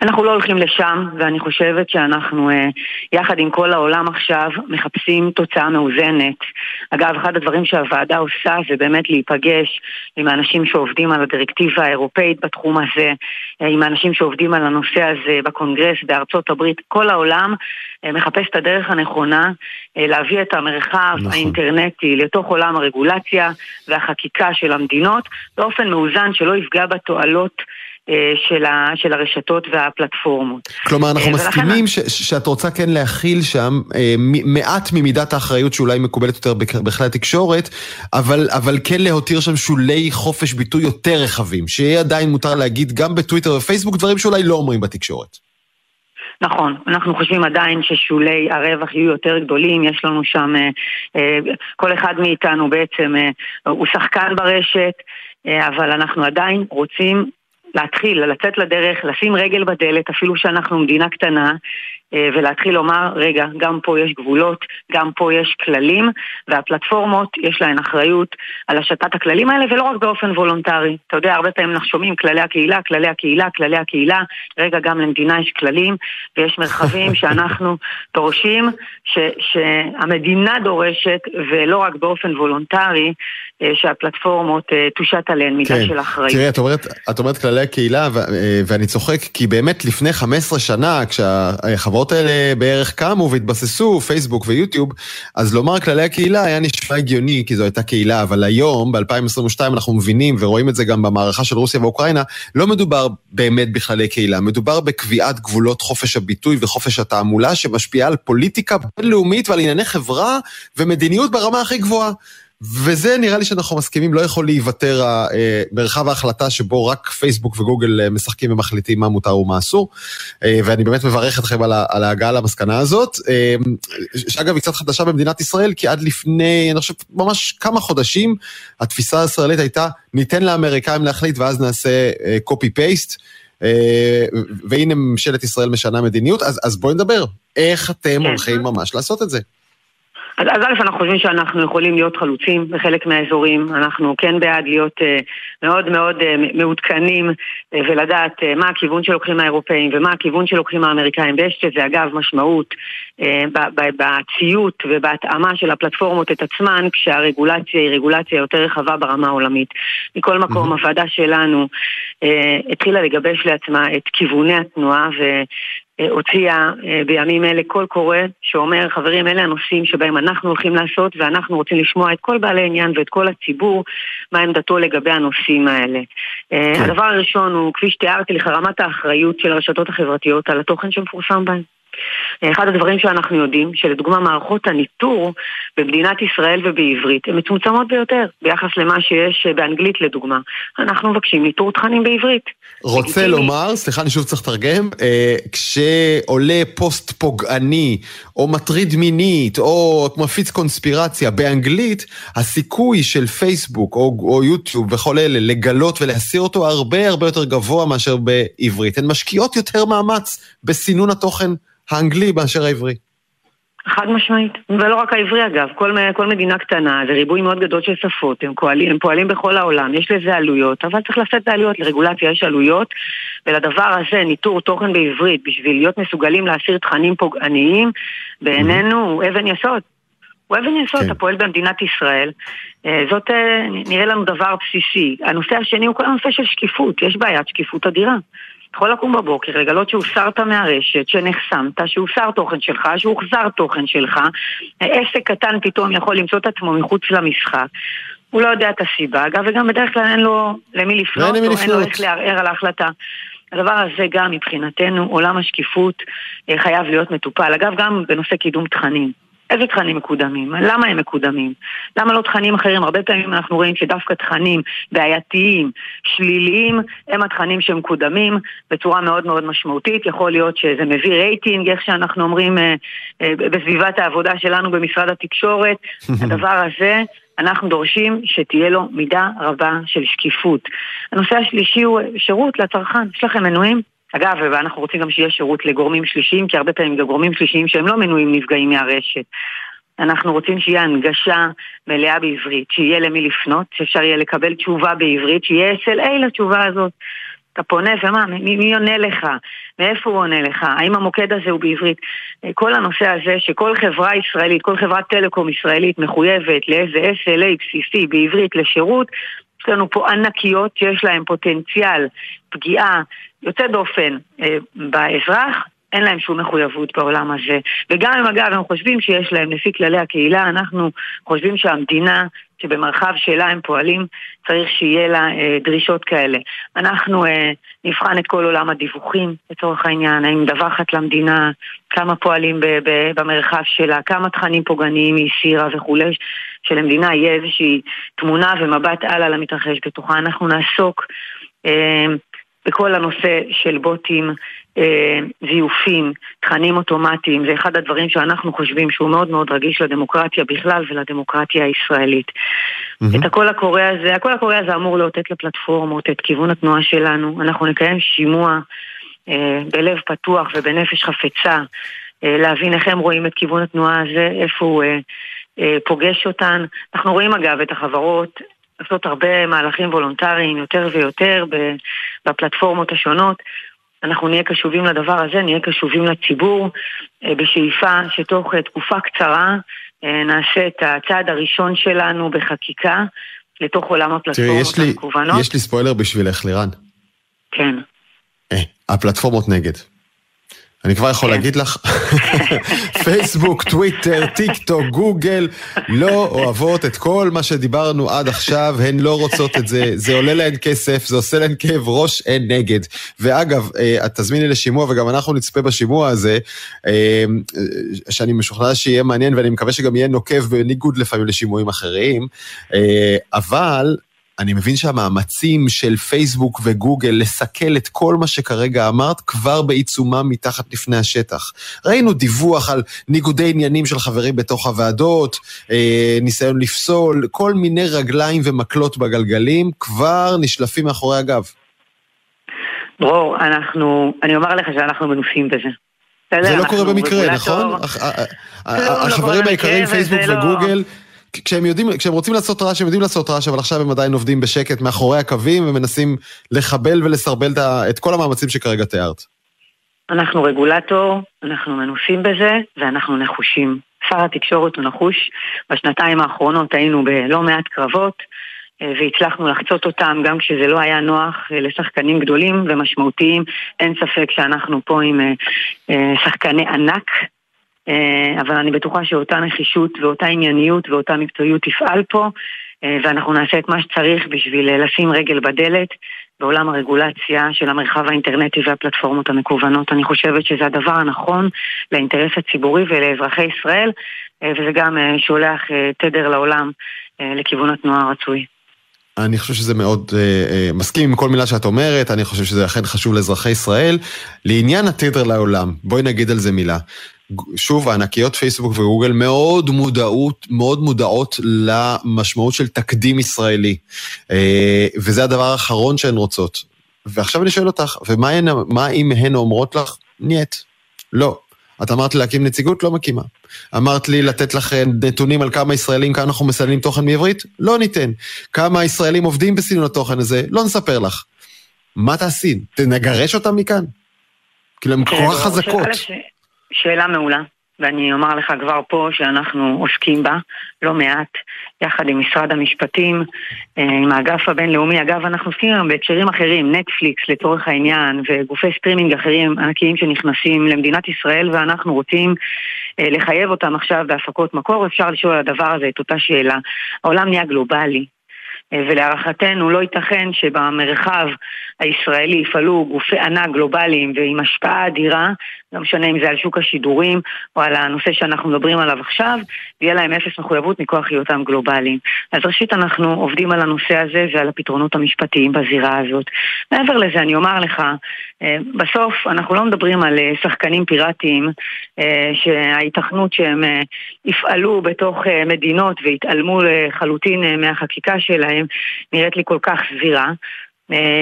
אנחנו לא הולכים לשם, ואני חושבת שאנחנו אה, יחד עם כל העולם עכשיו מחפשים תוצאה מאוזנת. אגב, אחד הדברים שהוועדה עושה זה באמת להיפגש עם האנשים שעובדים על הדירקטיבה האירופאית בתחום הזה, אה, עם האנשים שעובדים על הנושא הזה בקונגרס בארצות הברית. כל העולם אה, מחפש את הדרך הנכונה להביא את המרחב נכון. האינטרנטי לתוך עולם הרגולציה והחקיקה של המדינות באופן מאוזן שלא יפגע בתועלות של, ה, של הרשתות והפלטפורמות. כלומר, אנחנו אה, מסכימים ש, שאת רוצה כן להכיל שם אה, מעט ממידת האחריות שאולי מקובלת יותר בכלי התקשורת, אבל, אבל כן להותיר שם שולי חופש ביטוי יותר רחבים, שיהיה עדיין מותר להגיד גם בטוויטר ופייסבוק דברים שאולי לא אומרים בתקשורת. נכון, אנחנו חושבים עדיין ששולי הרווח יהיו יותר גדולים, יש לנו שם, כל אחד מאיתנו בעצם הוא שחקן ברשת, אבל אנחנו עדיין רוצים להתחיל, לצאת לדרך, לשים רגל בדלת, אפילו שאנחנו מדינה קטנה, אה, ולהתחיל לומר, רגע, גם פה יש גבולות, גם פה יש כללים, והפלטפורמות, יש להן אחריות על השתת הכללים האלה, ולא רק באופן וולונטרי. אתה יודע, הרבה פעמים אנחנו שומעים כללי הקהילה, כללי הקהילה, כללי הקהילה, רגע, גם למדינה יש כללים, ויש מרחבים שאנחנו דורשים, ש, שהמדינה דורשת, ולא רק באופן וולונטרי, שהפלטפורמות אה, תושת עליהן מידה, כן, של אחריות. תראי, את אומרת, את אומרת כללי הקהילה, ו, ואני צוחק, כי באמת לפני 15 שנה, כשהחברות... החברות האלה בערך קמו והתבססו, פייסבוק ויוטיוב, אז לומר כללי הקהילה היה נשמע הגיוני, כי זו הייתה קהילה, אבל היום, ב-2022, אנחנו מבינים, ורואים את זה גם במערכה של רוסיה ואוקראינה, לא מדובר באמת בכללי קהילה, מדובר בקביעת גבולות חופש הביטוי וחופש התעמולה, שמשפיעה על פוליטיקה בינלאומית ועל ענייני חברה ומדיניות ברמה הכי גבוהה. וזה נראה לי שאנחנו מסכימים, לא יכול להיוותר אה, מרחב ההחלטה שבו רק פייסבוק וגוגל אה, משחקים ומחליטים מה מותר ומה אסור. אה, ואני באמת מברך אתכם על ההגעה למסקנה הזאת, שאגב היא קצת חדשה במדינת ישראל, כי עד לפני, אני חושב, ממש כמה חודשים, התפיסה הישראלית הייתה, ניתן לאמריקאים להחליט ואז נעשה copy-paste. והנה ממשלת ישראל משנה מדיניות, אז, אז בואי נדבר, איך אתם כן. הולכים ממש לעשות את זה? אז, אז א', אנחנו חושבים שאנחנו יכולים להיות חלוצים בחלק מהאזורים, אנחנו כן בעד להיות אה, מאוד מאוד אה, מעודכנים אה, ולדעת מה הכיוון שלוקחים האירופאים ומה הכיוון שלוקחים האמריקאים, ויש לזה אגב משמעות בציות ובהתאמה של הפלטפורמות את עצמן, כשהרגולציה היא רגולציה יותר רחבה ברמה העולמית. מכל מקום. הוועדה שלנו התחילה לגבש לעצמה את כיווני התנועה ו... הוציאה אה, בימים אלה קול קורא שאומר, חברים, אלה הנושאים שבהם אנחנו הולכים לעשות ואנחנו רוצים לשמוע את כל בעלי עניין ואת כל הציבור, מה עמדתו לגבי הנושאים האלה. אה, כן. הדבר הראשון הוא, כפי שתיארתי לך, רמת האחריות של הרשתות החברתיות על התוכן שמפורסם בהן. אחד הדברים שאנחנו יודעים, שלדוגמה מערכות הניטור במדינת ישראל ובעברית הן מצומצמות ביותר ביחס למה שיש באנגלית לדוגמה. אנחנו מבקשים ניטור תכנים בעברית. רוצה לגיטימי. לומר, סליחה, אני שוב צריך לתרגם, אה, כשעולה פוסט פוגעני, או מטריד מינית, או מפיץ קונספירציה באנגלית, הסיכוי של פייסבוק או, או יוטיוב וכל אלה לגלות ולהסיר אותו הרבה הרבה יותר גבוה מאשר בעברית. הן משקיעות יותר מאמץ בסינון התוכן האנגלי באשר העברי. חד משמעית, ולא רק העברי אגב, כל, כל מדינה קטנה, זה ריבוי מאוד גדול של שפות, הם פועלים, הם פועלים בכל העולם, יש לזה עלויות, אבל צריך לשאת את העלויות, לרגולציה יש עלויות, ולדבר הזה, ניטור תוכן בעברית, בשביל להיות מסוגלים להסיר תכנים פוגעניים, בעינינו הוא אבן יסוד. הוא אבן יסוד, כן. אתה פועל במדינת ישראל, אה, זאת אה, נראה לנו דבר בסיסי. הנושא השני הוא כל הנושא של שקיפות, יש בעיית שקיפות אדירה. יכול לקום בבוקר, לגלות שהוסרת מהרשת, שנחסמת, שהוסר תוכן שלך, שהוחזר תוכן שלך, עסק קטן פתאום יכול למצוא את עצמו מחוץ למשחק. הוא לא יודע את הסיבה, אגב, וגם בדרך כלל אין לו למי לפנות, או אין לו איך לערער על ההחלטה. הדבר הזה גם מבחינתנו, עולם השקיפות אה, חייב להיות מטופל. אגב, גם בנושא קידום תכנים. איזה תכנים מקודמים? למה הם מקודמים? למה לא תכנים אחרים? הרבה פעמים אנחנו רואים שדווקא תכנים בעייתיים, שליליים, הם התכנים שמקודמים בצורה מאוד מאוד משמעותית. יכול להיות שזה מביא רייטינג, איך שאנחנו אומרים אה, אה, בסביבת העבודה שלנו במשרד התקשורת. הדבר הזה... אנחנו דורשים שתהיה לו מידה רבה של שקיפות. הנושא השלישי הוא שירות לצרכן. יש לכם מנויים? אגב, ואנחנו רוצים גם שיהיה שירות לגורמים שלישיים, כי הרבה פעמים גורמים שלישיים שהם לא מנויים נפגעים מהרשת. אנחנו רוצים שיהיה הנגשה מלאה בעברית, שיהיה למי לפנות, שאפשר יהיה לקבל תשובה בעברית, שיהיה SLA לתשובה הזאת. אתה פונה ומה, מי, מי עונה לך? מאיפה הוא עונה לך, האם המוקד הזה הוא בעברית. כל הנושא הזה שכל חברה ישראלית, כל חברת טלקום ישראלית מחויבת לאיזה SLA בסיסי בעברית לשירות, יש לנו פה ענקיות שיש להן פוטנציאל פגיעה יוצא דופן אה, באזרח, אין להם שום מחויבות בעולם הזה. וגם אם אגב הם חושבים שיש להם לפי כללי הקהילה, אנחנו חושבים שהמדינה, שבמרחב שלה הם פועלים, צריך שיהיה לה אה, דרישות כאלה. אנחנו אה, נבחן את כל עולם הדיווחים, לצורך העניין, האם מדווחת למדינה, כמה פועלים ב- ב- במרחב שלה, כמה תכנים פוגעניים היא הסירה וכולי, שלמדינה יהיה איזושהי תמונה ומבט הלאה למתרחש בתוכה. אנחנו נעסוק אה, בכל הנושא של בוטים, אה, זיופים, תכנים אוטומטיים, זה אחד הדברים שאנחנו חושבים שהוא מאוד מאוד רגיש לדמוקרטיה בכלל ולדמוקרטיה הישראלית. Mm-hmm. את הקול הקורא הזה, הקול הקורא הזה אמור לאותת לפלטפורמות את כיוון התנועה שלנו. אנחנו נקיים שימוע אה, בלב פתוח ובנפש חפצה, אה, להבין איך הם רואים את כיוון התנועה הזה, איפה הוא אה, פוגש אותן. אנחנו רואים אגב את החברות לעשות הרבה מהלכים וולונטריים יותר ויותר בפלטפורמות השונות. אנחנו נהיה קשובים לדבר הזה, נהיה קשובים לציבור, אה, בשאיפה שתוך אה, תקופה קצרה אה, נעשה את הצעד הראשון שלנו בחקיקה לתוך עולם הפלטפורמות המקוונות. תראי, יש לי ספוילר בשבילך, לירן. כן. הפלטפורמות נגד. אני כבר יכול כן. להגיד לך, פייסבוק, טוויטר, טיק טוק, גוגל, לא אוהבות את כל מה שדיברנו עד עכשיו, הן לא רוצות את זה, זה עולה להן כסף, זה עושה להן כאב ראש, הן נגד. ואגב, אה, את תזמיני לשימוע וגם אנחנו נצפה בשימוע הזה, אה, שאני משוכנע שיהיה מעניין ואני מקווה שגם יהיה נוקב בניגוד לפעמים לשימועים אחרים, אה, אבל אני מבין שהמאמצים של פייסבוק וגוגל לסכל את כל מה שכרגע אמרת כבר בעיצומם מתחת לפני השטח. ראינו דיווח על ניגודי עניינים של חברים בתוך הוועדות, אה, ניסיון לפסול, כל מיני רגליים ומקלות בגלגלים כבר נשלפים מאחורי הגב. דרור, אנחנו, אני אומר לך שאנחנו מנוסים בזה. זה לא קורה במקרה, נכון? לא, לא החברים העיקריים, פייסבוק לא- וגוגל, כשהם יודעים, כשהם רוצים לעשות רעש, הם יודעים לעשות רעש, אבל עכשיו הם עדיין עובדים בשקט מאחורי הקווים ומנסים לחבל ולסרבל את כל המאמצים שכרגע תיארת. אנחנו רגולטור, אנחנו מנוסים בזה, ואנחנו נחושים. שר התקשורת הוא נחוש. בשנתיים האחרונות היינו בלא מעט קרבות, אה, והצלחנו לחצות אותם גם כשזה לא היה נוח אה, לשחקנים גדולים ומשמעותיים. אין ספק שאנחנו פה עם אה, שחקני ענק אבל אני בטוחה שאותה נחישות ואותה ענייניות ואותה מקצועיות תפעל פה, אה, ואנחנו נעשה את מה שצריך בשביל אה, לשים רגל בדלת בעולם הרגולציה של המרחב האינטרנטי והפלטפורמות המקוונות. אני חושבת שזה הדבר הנכון לאינטרס הציבורי ולאזרחי ישראל, וזה גם שולח תדר לעולם לכיוון התנועה הרצוי. אני חושב שזה מאוד uh, uh, מסכים עם כל מילה שאת אומרת, אני חושב שזה אכן חשוב לאזרחי ישראל. לעניין התדר לעולם, בואי נגיד על זה מילה. שוב, הענקיות פייסבוק וגוגל מאוד מודעות, מאוד מודעות למשמעות של תקדים ישראלי. אה, וזה הדבר האחרון שהן רוצות. ועכשיו אני שואל אותך, ומה הן, אם הן אומרות לך? Nyet. לא. את אמרת לי להקים נציגות? לא מקימה. אמרת לי לתת לך נתונים על כמה ישראלים, כמה אנחנו מסננים תוכן מעברית? לא ניתן. כמה ישראלים עובדים בסינון התוכן הזה? לא נספר לך. מה תעשי? תגרש אותם מכאן? כאילו, הן כל כך חזקות. שאלה מעולה, ואני אומר לך כבר פה שאנחנו עוסקים בה לא מעט, יחד עם משרד המשפטים, אה, עם האגף הבינלאומי. אגב, אנחנו עוסקים היום בהקשרים אחרים, נטפליקס לצורך העניין, וגופי סטרימינג אחרים ענקיים שנכנסים למדינת ישראל, ואנחנו רוצים אה, לחייב אותם עכשיו בהפקות מקור. אפשר לשאול על הדבר הזה את אותה שאלה. העולם נהיה גלובלי. אה, ולהערכתנו לא ייתכן שבמרחב הישראלי יפעלו גופי ענק גלובליים ועם השפעה אדירה, לא משנה אם זה על שוק השידורים או על הנושא שאנחנו מדברים עליו עכשיו, ויהיה להם אפס מחויבות מכוח היותם גלובליים. אז ראשית אנחנו עובדים על הנושא הזה ועל הפתרונות המשפטיים בזירה הזאת. מעבר לזה אני אומר לך, אה, בסוף אנחנו לא מדברים על אה, שחקנים פיראטיים שההיתכנות שהם יפעלו בתוך מדינות ויתעלמו לחלוטין מהחקיקה שלהם נראית לי כל כך סבירה.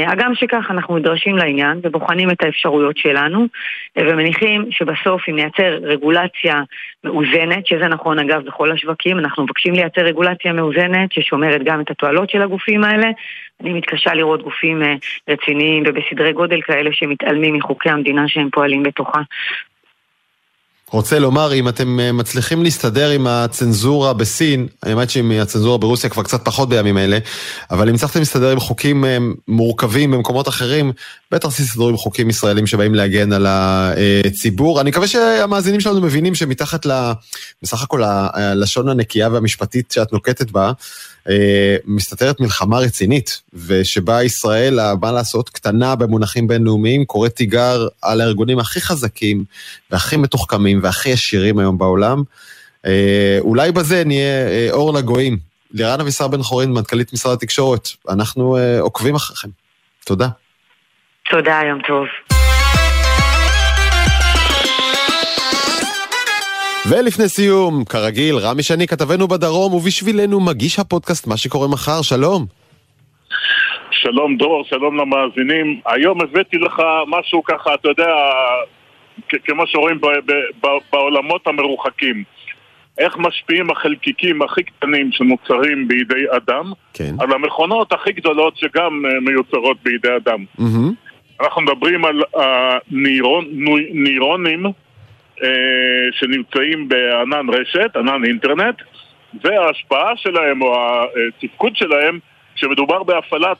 הגם שכך אנחנו נדרשים לעניין ובוחנים את האפשרויות שלנו ומניחים שבסוף אם נייצר רגולציה מאוזנת, שזה נכון אגב בכל השווקים, אנחנו מבקשים לייצר רגולציה מאוזנת ששומרת גם את התועלות של הגופים האלה. אני מתקשה לראות גופים רציניים ובסדרי גודל כאלה שמתעלמים מחוקי המדינה שהם פועלים בתוכה. רוצה לומר, אם אתם אה, מצליחים להסתדר עם הצנזורה בסין, האמת שעם הצנזורה ברוסיה כבר קצת פחות בימים אלה, אבל אם הצלחתם להסתדר עם חוקים אה, מורכבים במקומות אחרים, בטח תסתדרו עם חוקים ישראלים שבאים להגן על הציבור. אני מקווה שהמאזינים שלנו מבינים שמתחת ל... בסך הכל הלשון הנקייה והמשפטית שאת נוקטת בה, מסתתרת מלחמה רצינית, ושבה ישראל, מה לעשות, קטנה במונחים בינלאומיים, קוראת תיגר על הארגונים הכי חזקים והכי מתוחכמים והכי ישירים היום בעולם. אה, אולי בזה נהיה אה, אור לגויים. לירן אבישר בן חורין, מנכ"לית משרד התקשורת, אנחנו עוקבים אחריכם. תודה. תודה, יום טוב. ולפני סיום, כרגיל, רמי שני כתבנו בדרום, ובשבילנו מגיש הפודקאסט מה שקורה מחר, שלום. שלום דור, שלום למאזינים. היום הבאתי לך משהו ככה, אתה יודע, כמו שרואים בעולמות המרוחקים. איך משפיעים החלקיקים הכי קטנים שנוצרים בידי אדם כן. על המכונות הכי גדולות שגם אה, מיוצרות בידי אדם. Mm-hmm. אנחנו מדברים על הנירונים אה, שנמצאים בענן רשת, ענן אינטרנט, וההשפעה שלהם או התפקוד שלהם כשמדובר בהפעלת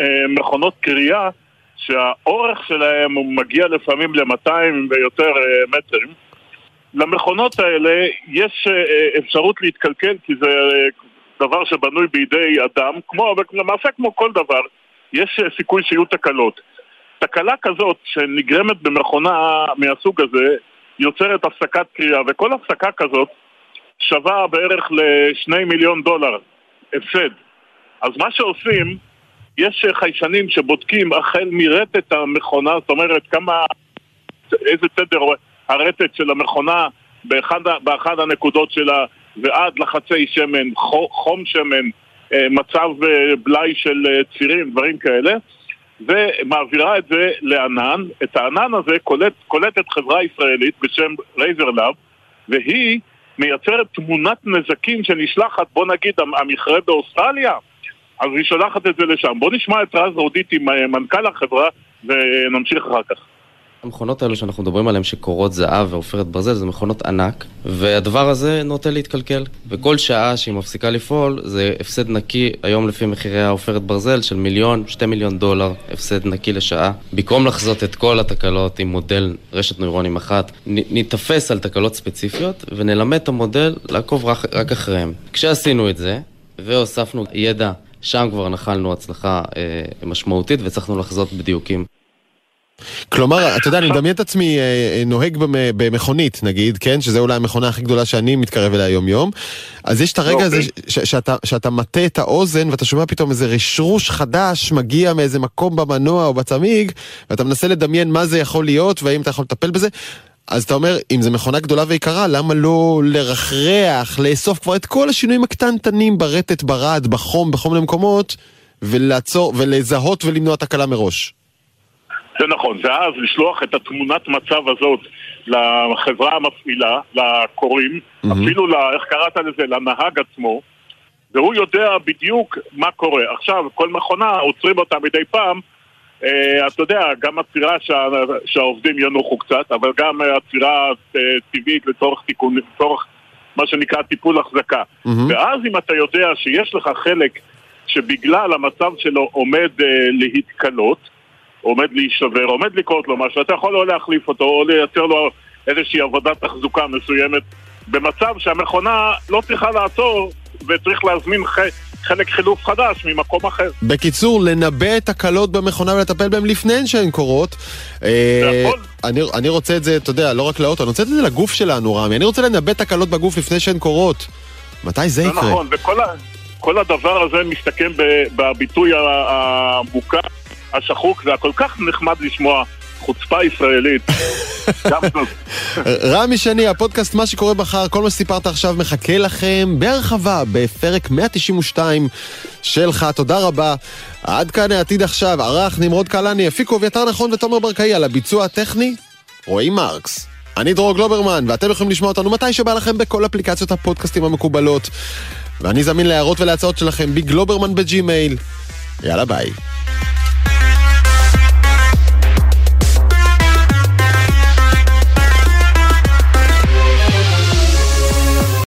אה, מכונות קריאה שהאורך שלהם הוא מגיע לפעמים ל-200 ויותר אה, מטרים. למכונות האלה יש אפשרות להתקלקל כי זה דבר שבנוי בידי אדם, כמו, למעשה כמו כל דבר, יש סיכוי שיהיו תקלות. תקלה כזאת שנגרמת במכונה מהסוג הזה יוצרת הפסקת קריאה, וכל הפסקה כזאת שווה בערך לשני מיליון דולר הפסד. אז מה שעושים, יש חיישנים שבודקים החל מרטט המכונה, זאת אומרת כמה, איזה תדר הרטט של המכונה באחד, באחד הנקודות שלה ועד לחץ שמן, חום שמן, אה, מצב אה, בלאי של אה, צירים, דברים כאלה ומעבירה את זה לענן. את הענן הזה קולט, קולטת חברה ישראלית בשם Razor Labs, והיא מייצרת תמונת נזקים שנשלחת, בוא נגיד, המכרה באוסטרליה, אז היא שולחת את זה לשם. בוא נשמע את רז רודיטי, מנכ"ל החברה, ונמשיך אחר כך. המכונות האלו שאנחנו מדברים עליהן שקורות זהב ועופרת ברזל זה מכונות ענק והדבר הזה נוטה להתקלקל. וכל שעה שהיא מפסיקה לפעול זה הפסד נקי היום לפי מחירי העופרת ברזל של מיליון, שתי מיליון דולר הפסד נקי לשעה. במקום לחזות את כל התקלות עם מודל רשת נוירונים אחת ניתפס על תקלות ספציפיות ונלמד את המודל לעקוב רק, רק אחריהם. כשעשינו את זה והוספנו ידע שם כבר נחלנו הצלחה אה, משמעותית והצלחנו לחזות בדיוקים כלומר, אתה יודע, אני מדמיין את עצמי אה, אה, נוהג במכונית, נגיד, כן? שזה אולי המכונה הכי גדולה שאני מתקרב אליה יום-יום. אז יש את הרגע הזה אוקיי. שאתה מטה את האוזן ואתה שומע פתאום איזה רשרוש חדש מגיע מאיזה מקום במנוע או בצמיג, ואתה מנסה לדמיין מה זה יכול להיות והאם אתה יכול לטפל בזה. אז אתה אומר, אם זו מכונה גדולה ויקרה, למה לא לרחרח, לאסוף כבר את כל השינויים הקטנטנים ברטט, ברד, בחום, בכל מיני מקומות, ולעצור, ולזהות ולמנוע תקלה מראש? זה נכון, ואז לשלוח את התמונת מצב הזאת לחברה המפעילה, לקוראים, mm-hmm. אפילו, לה, איך קראת לזה, לנהג עצמו, והוא יודע בדיוק מה קורה. עכשיו, כל מכונה, עוצרים אותה מדי פעם, אה, אתה יודע, גם עצירה שה, שהעובדים ינוחו קצת, אבל גם עצירה אה, טבעית לצורך תיקון, לצורך מה שנקרא טיפול החזקה. Mm-hmm. ואז אם אתה יודע שיש לך חלק שבגלל המצב שלו עומד אה, להתקלות, עומד להישבר, עומד לקרות לו משהו, אתה יכול או להחליף אותו או לייצר לו איזושהי עבודת תחזוקה מסוימת במצב שהמכונה לא צריכה לעצור וצריך להזמין ח... חלק חילוף חדש ממקום אחר. בקיצור, לנבא את הקלות במכונה ולטפל בהן לפני שהן קורות. אה, אני, אני רוצה את זה, אתה יודע, לא רק לאוטו, אני רוצה את זה לגוף שלנו, רמי. אני רוצה לנבא את הקלות בגוף לפני שהן קורות. מתי זה יקרה? נכון, וכל הדבר הזה מסתכם בביטוי המוכר השחוק, זה הכל כך נחמד לשמוע חוצפה ישראלית. רמי שני, הפודקאסט מה שקורה מחר, כל מה שסיפרת עכשיו מחכה לכם בהרחבה בפרק 192 שלך, תודה רבה. עד כאן העתיד עכשיו, ערך נמרוד קלני, הפיקו אביתר נכון ותומר ברקאי על הביצוע הטכני, רועי מרקס. אני דרור גלוברמן, ואתם יכולים לשמוע אותנו מתי שבא לכם בכל אפליקציות הפודקאסטים המקובלות. ואני זמין להערות ולהצעות שלכם בגלוברמן ב Gmail. יאללה ביי.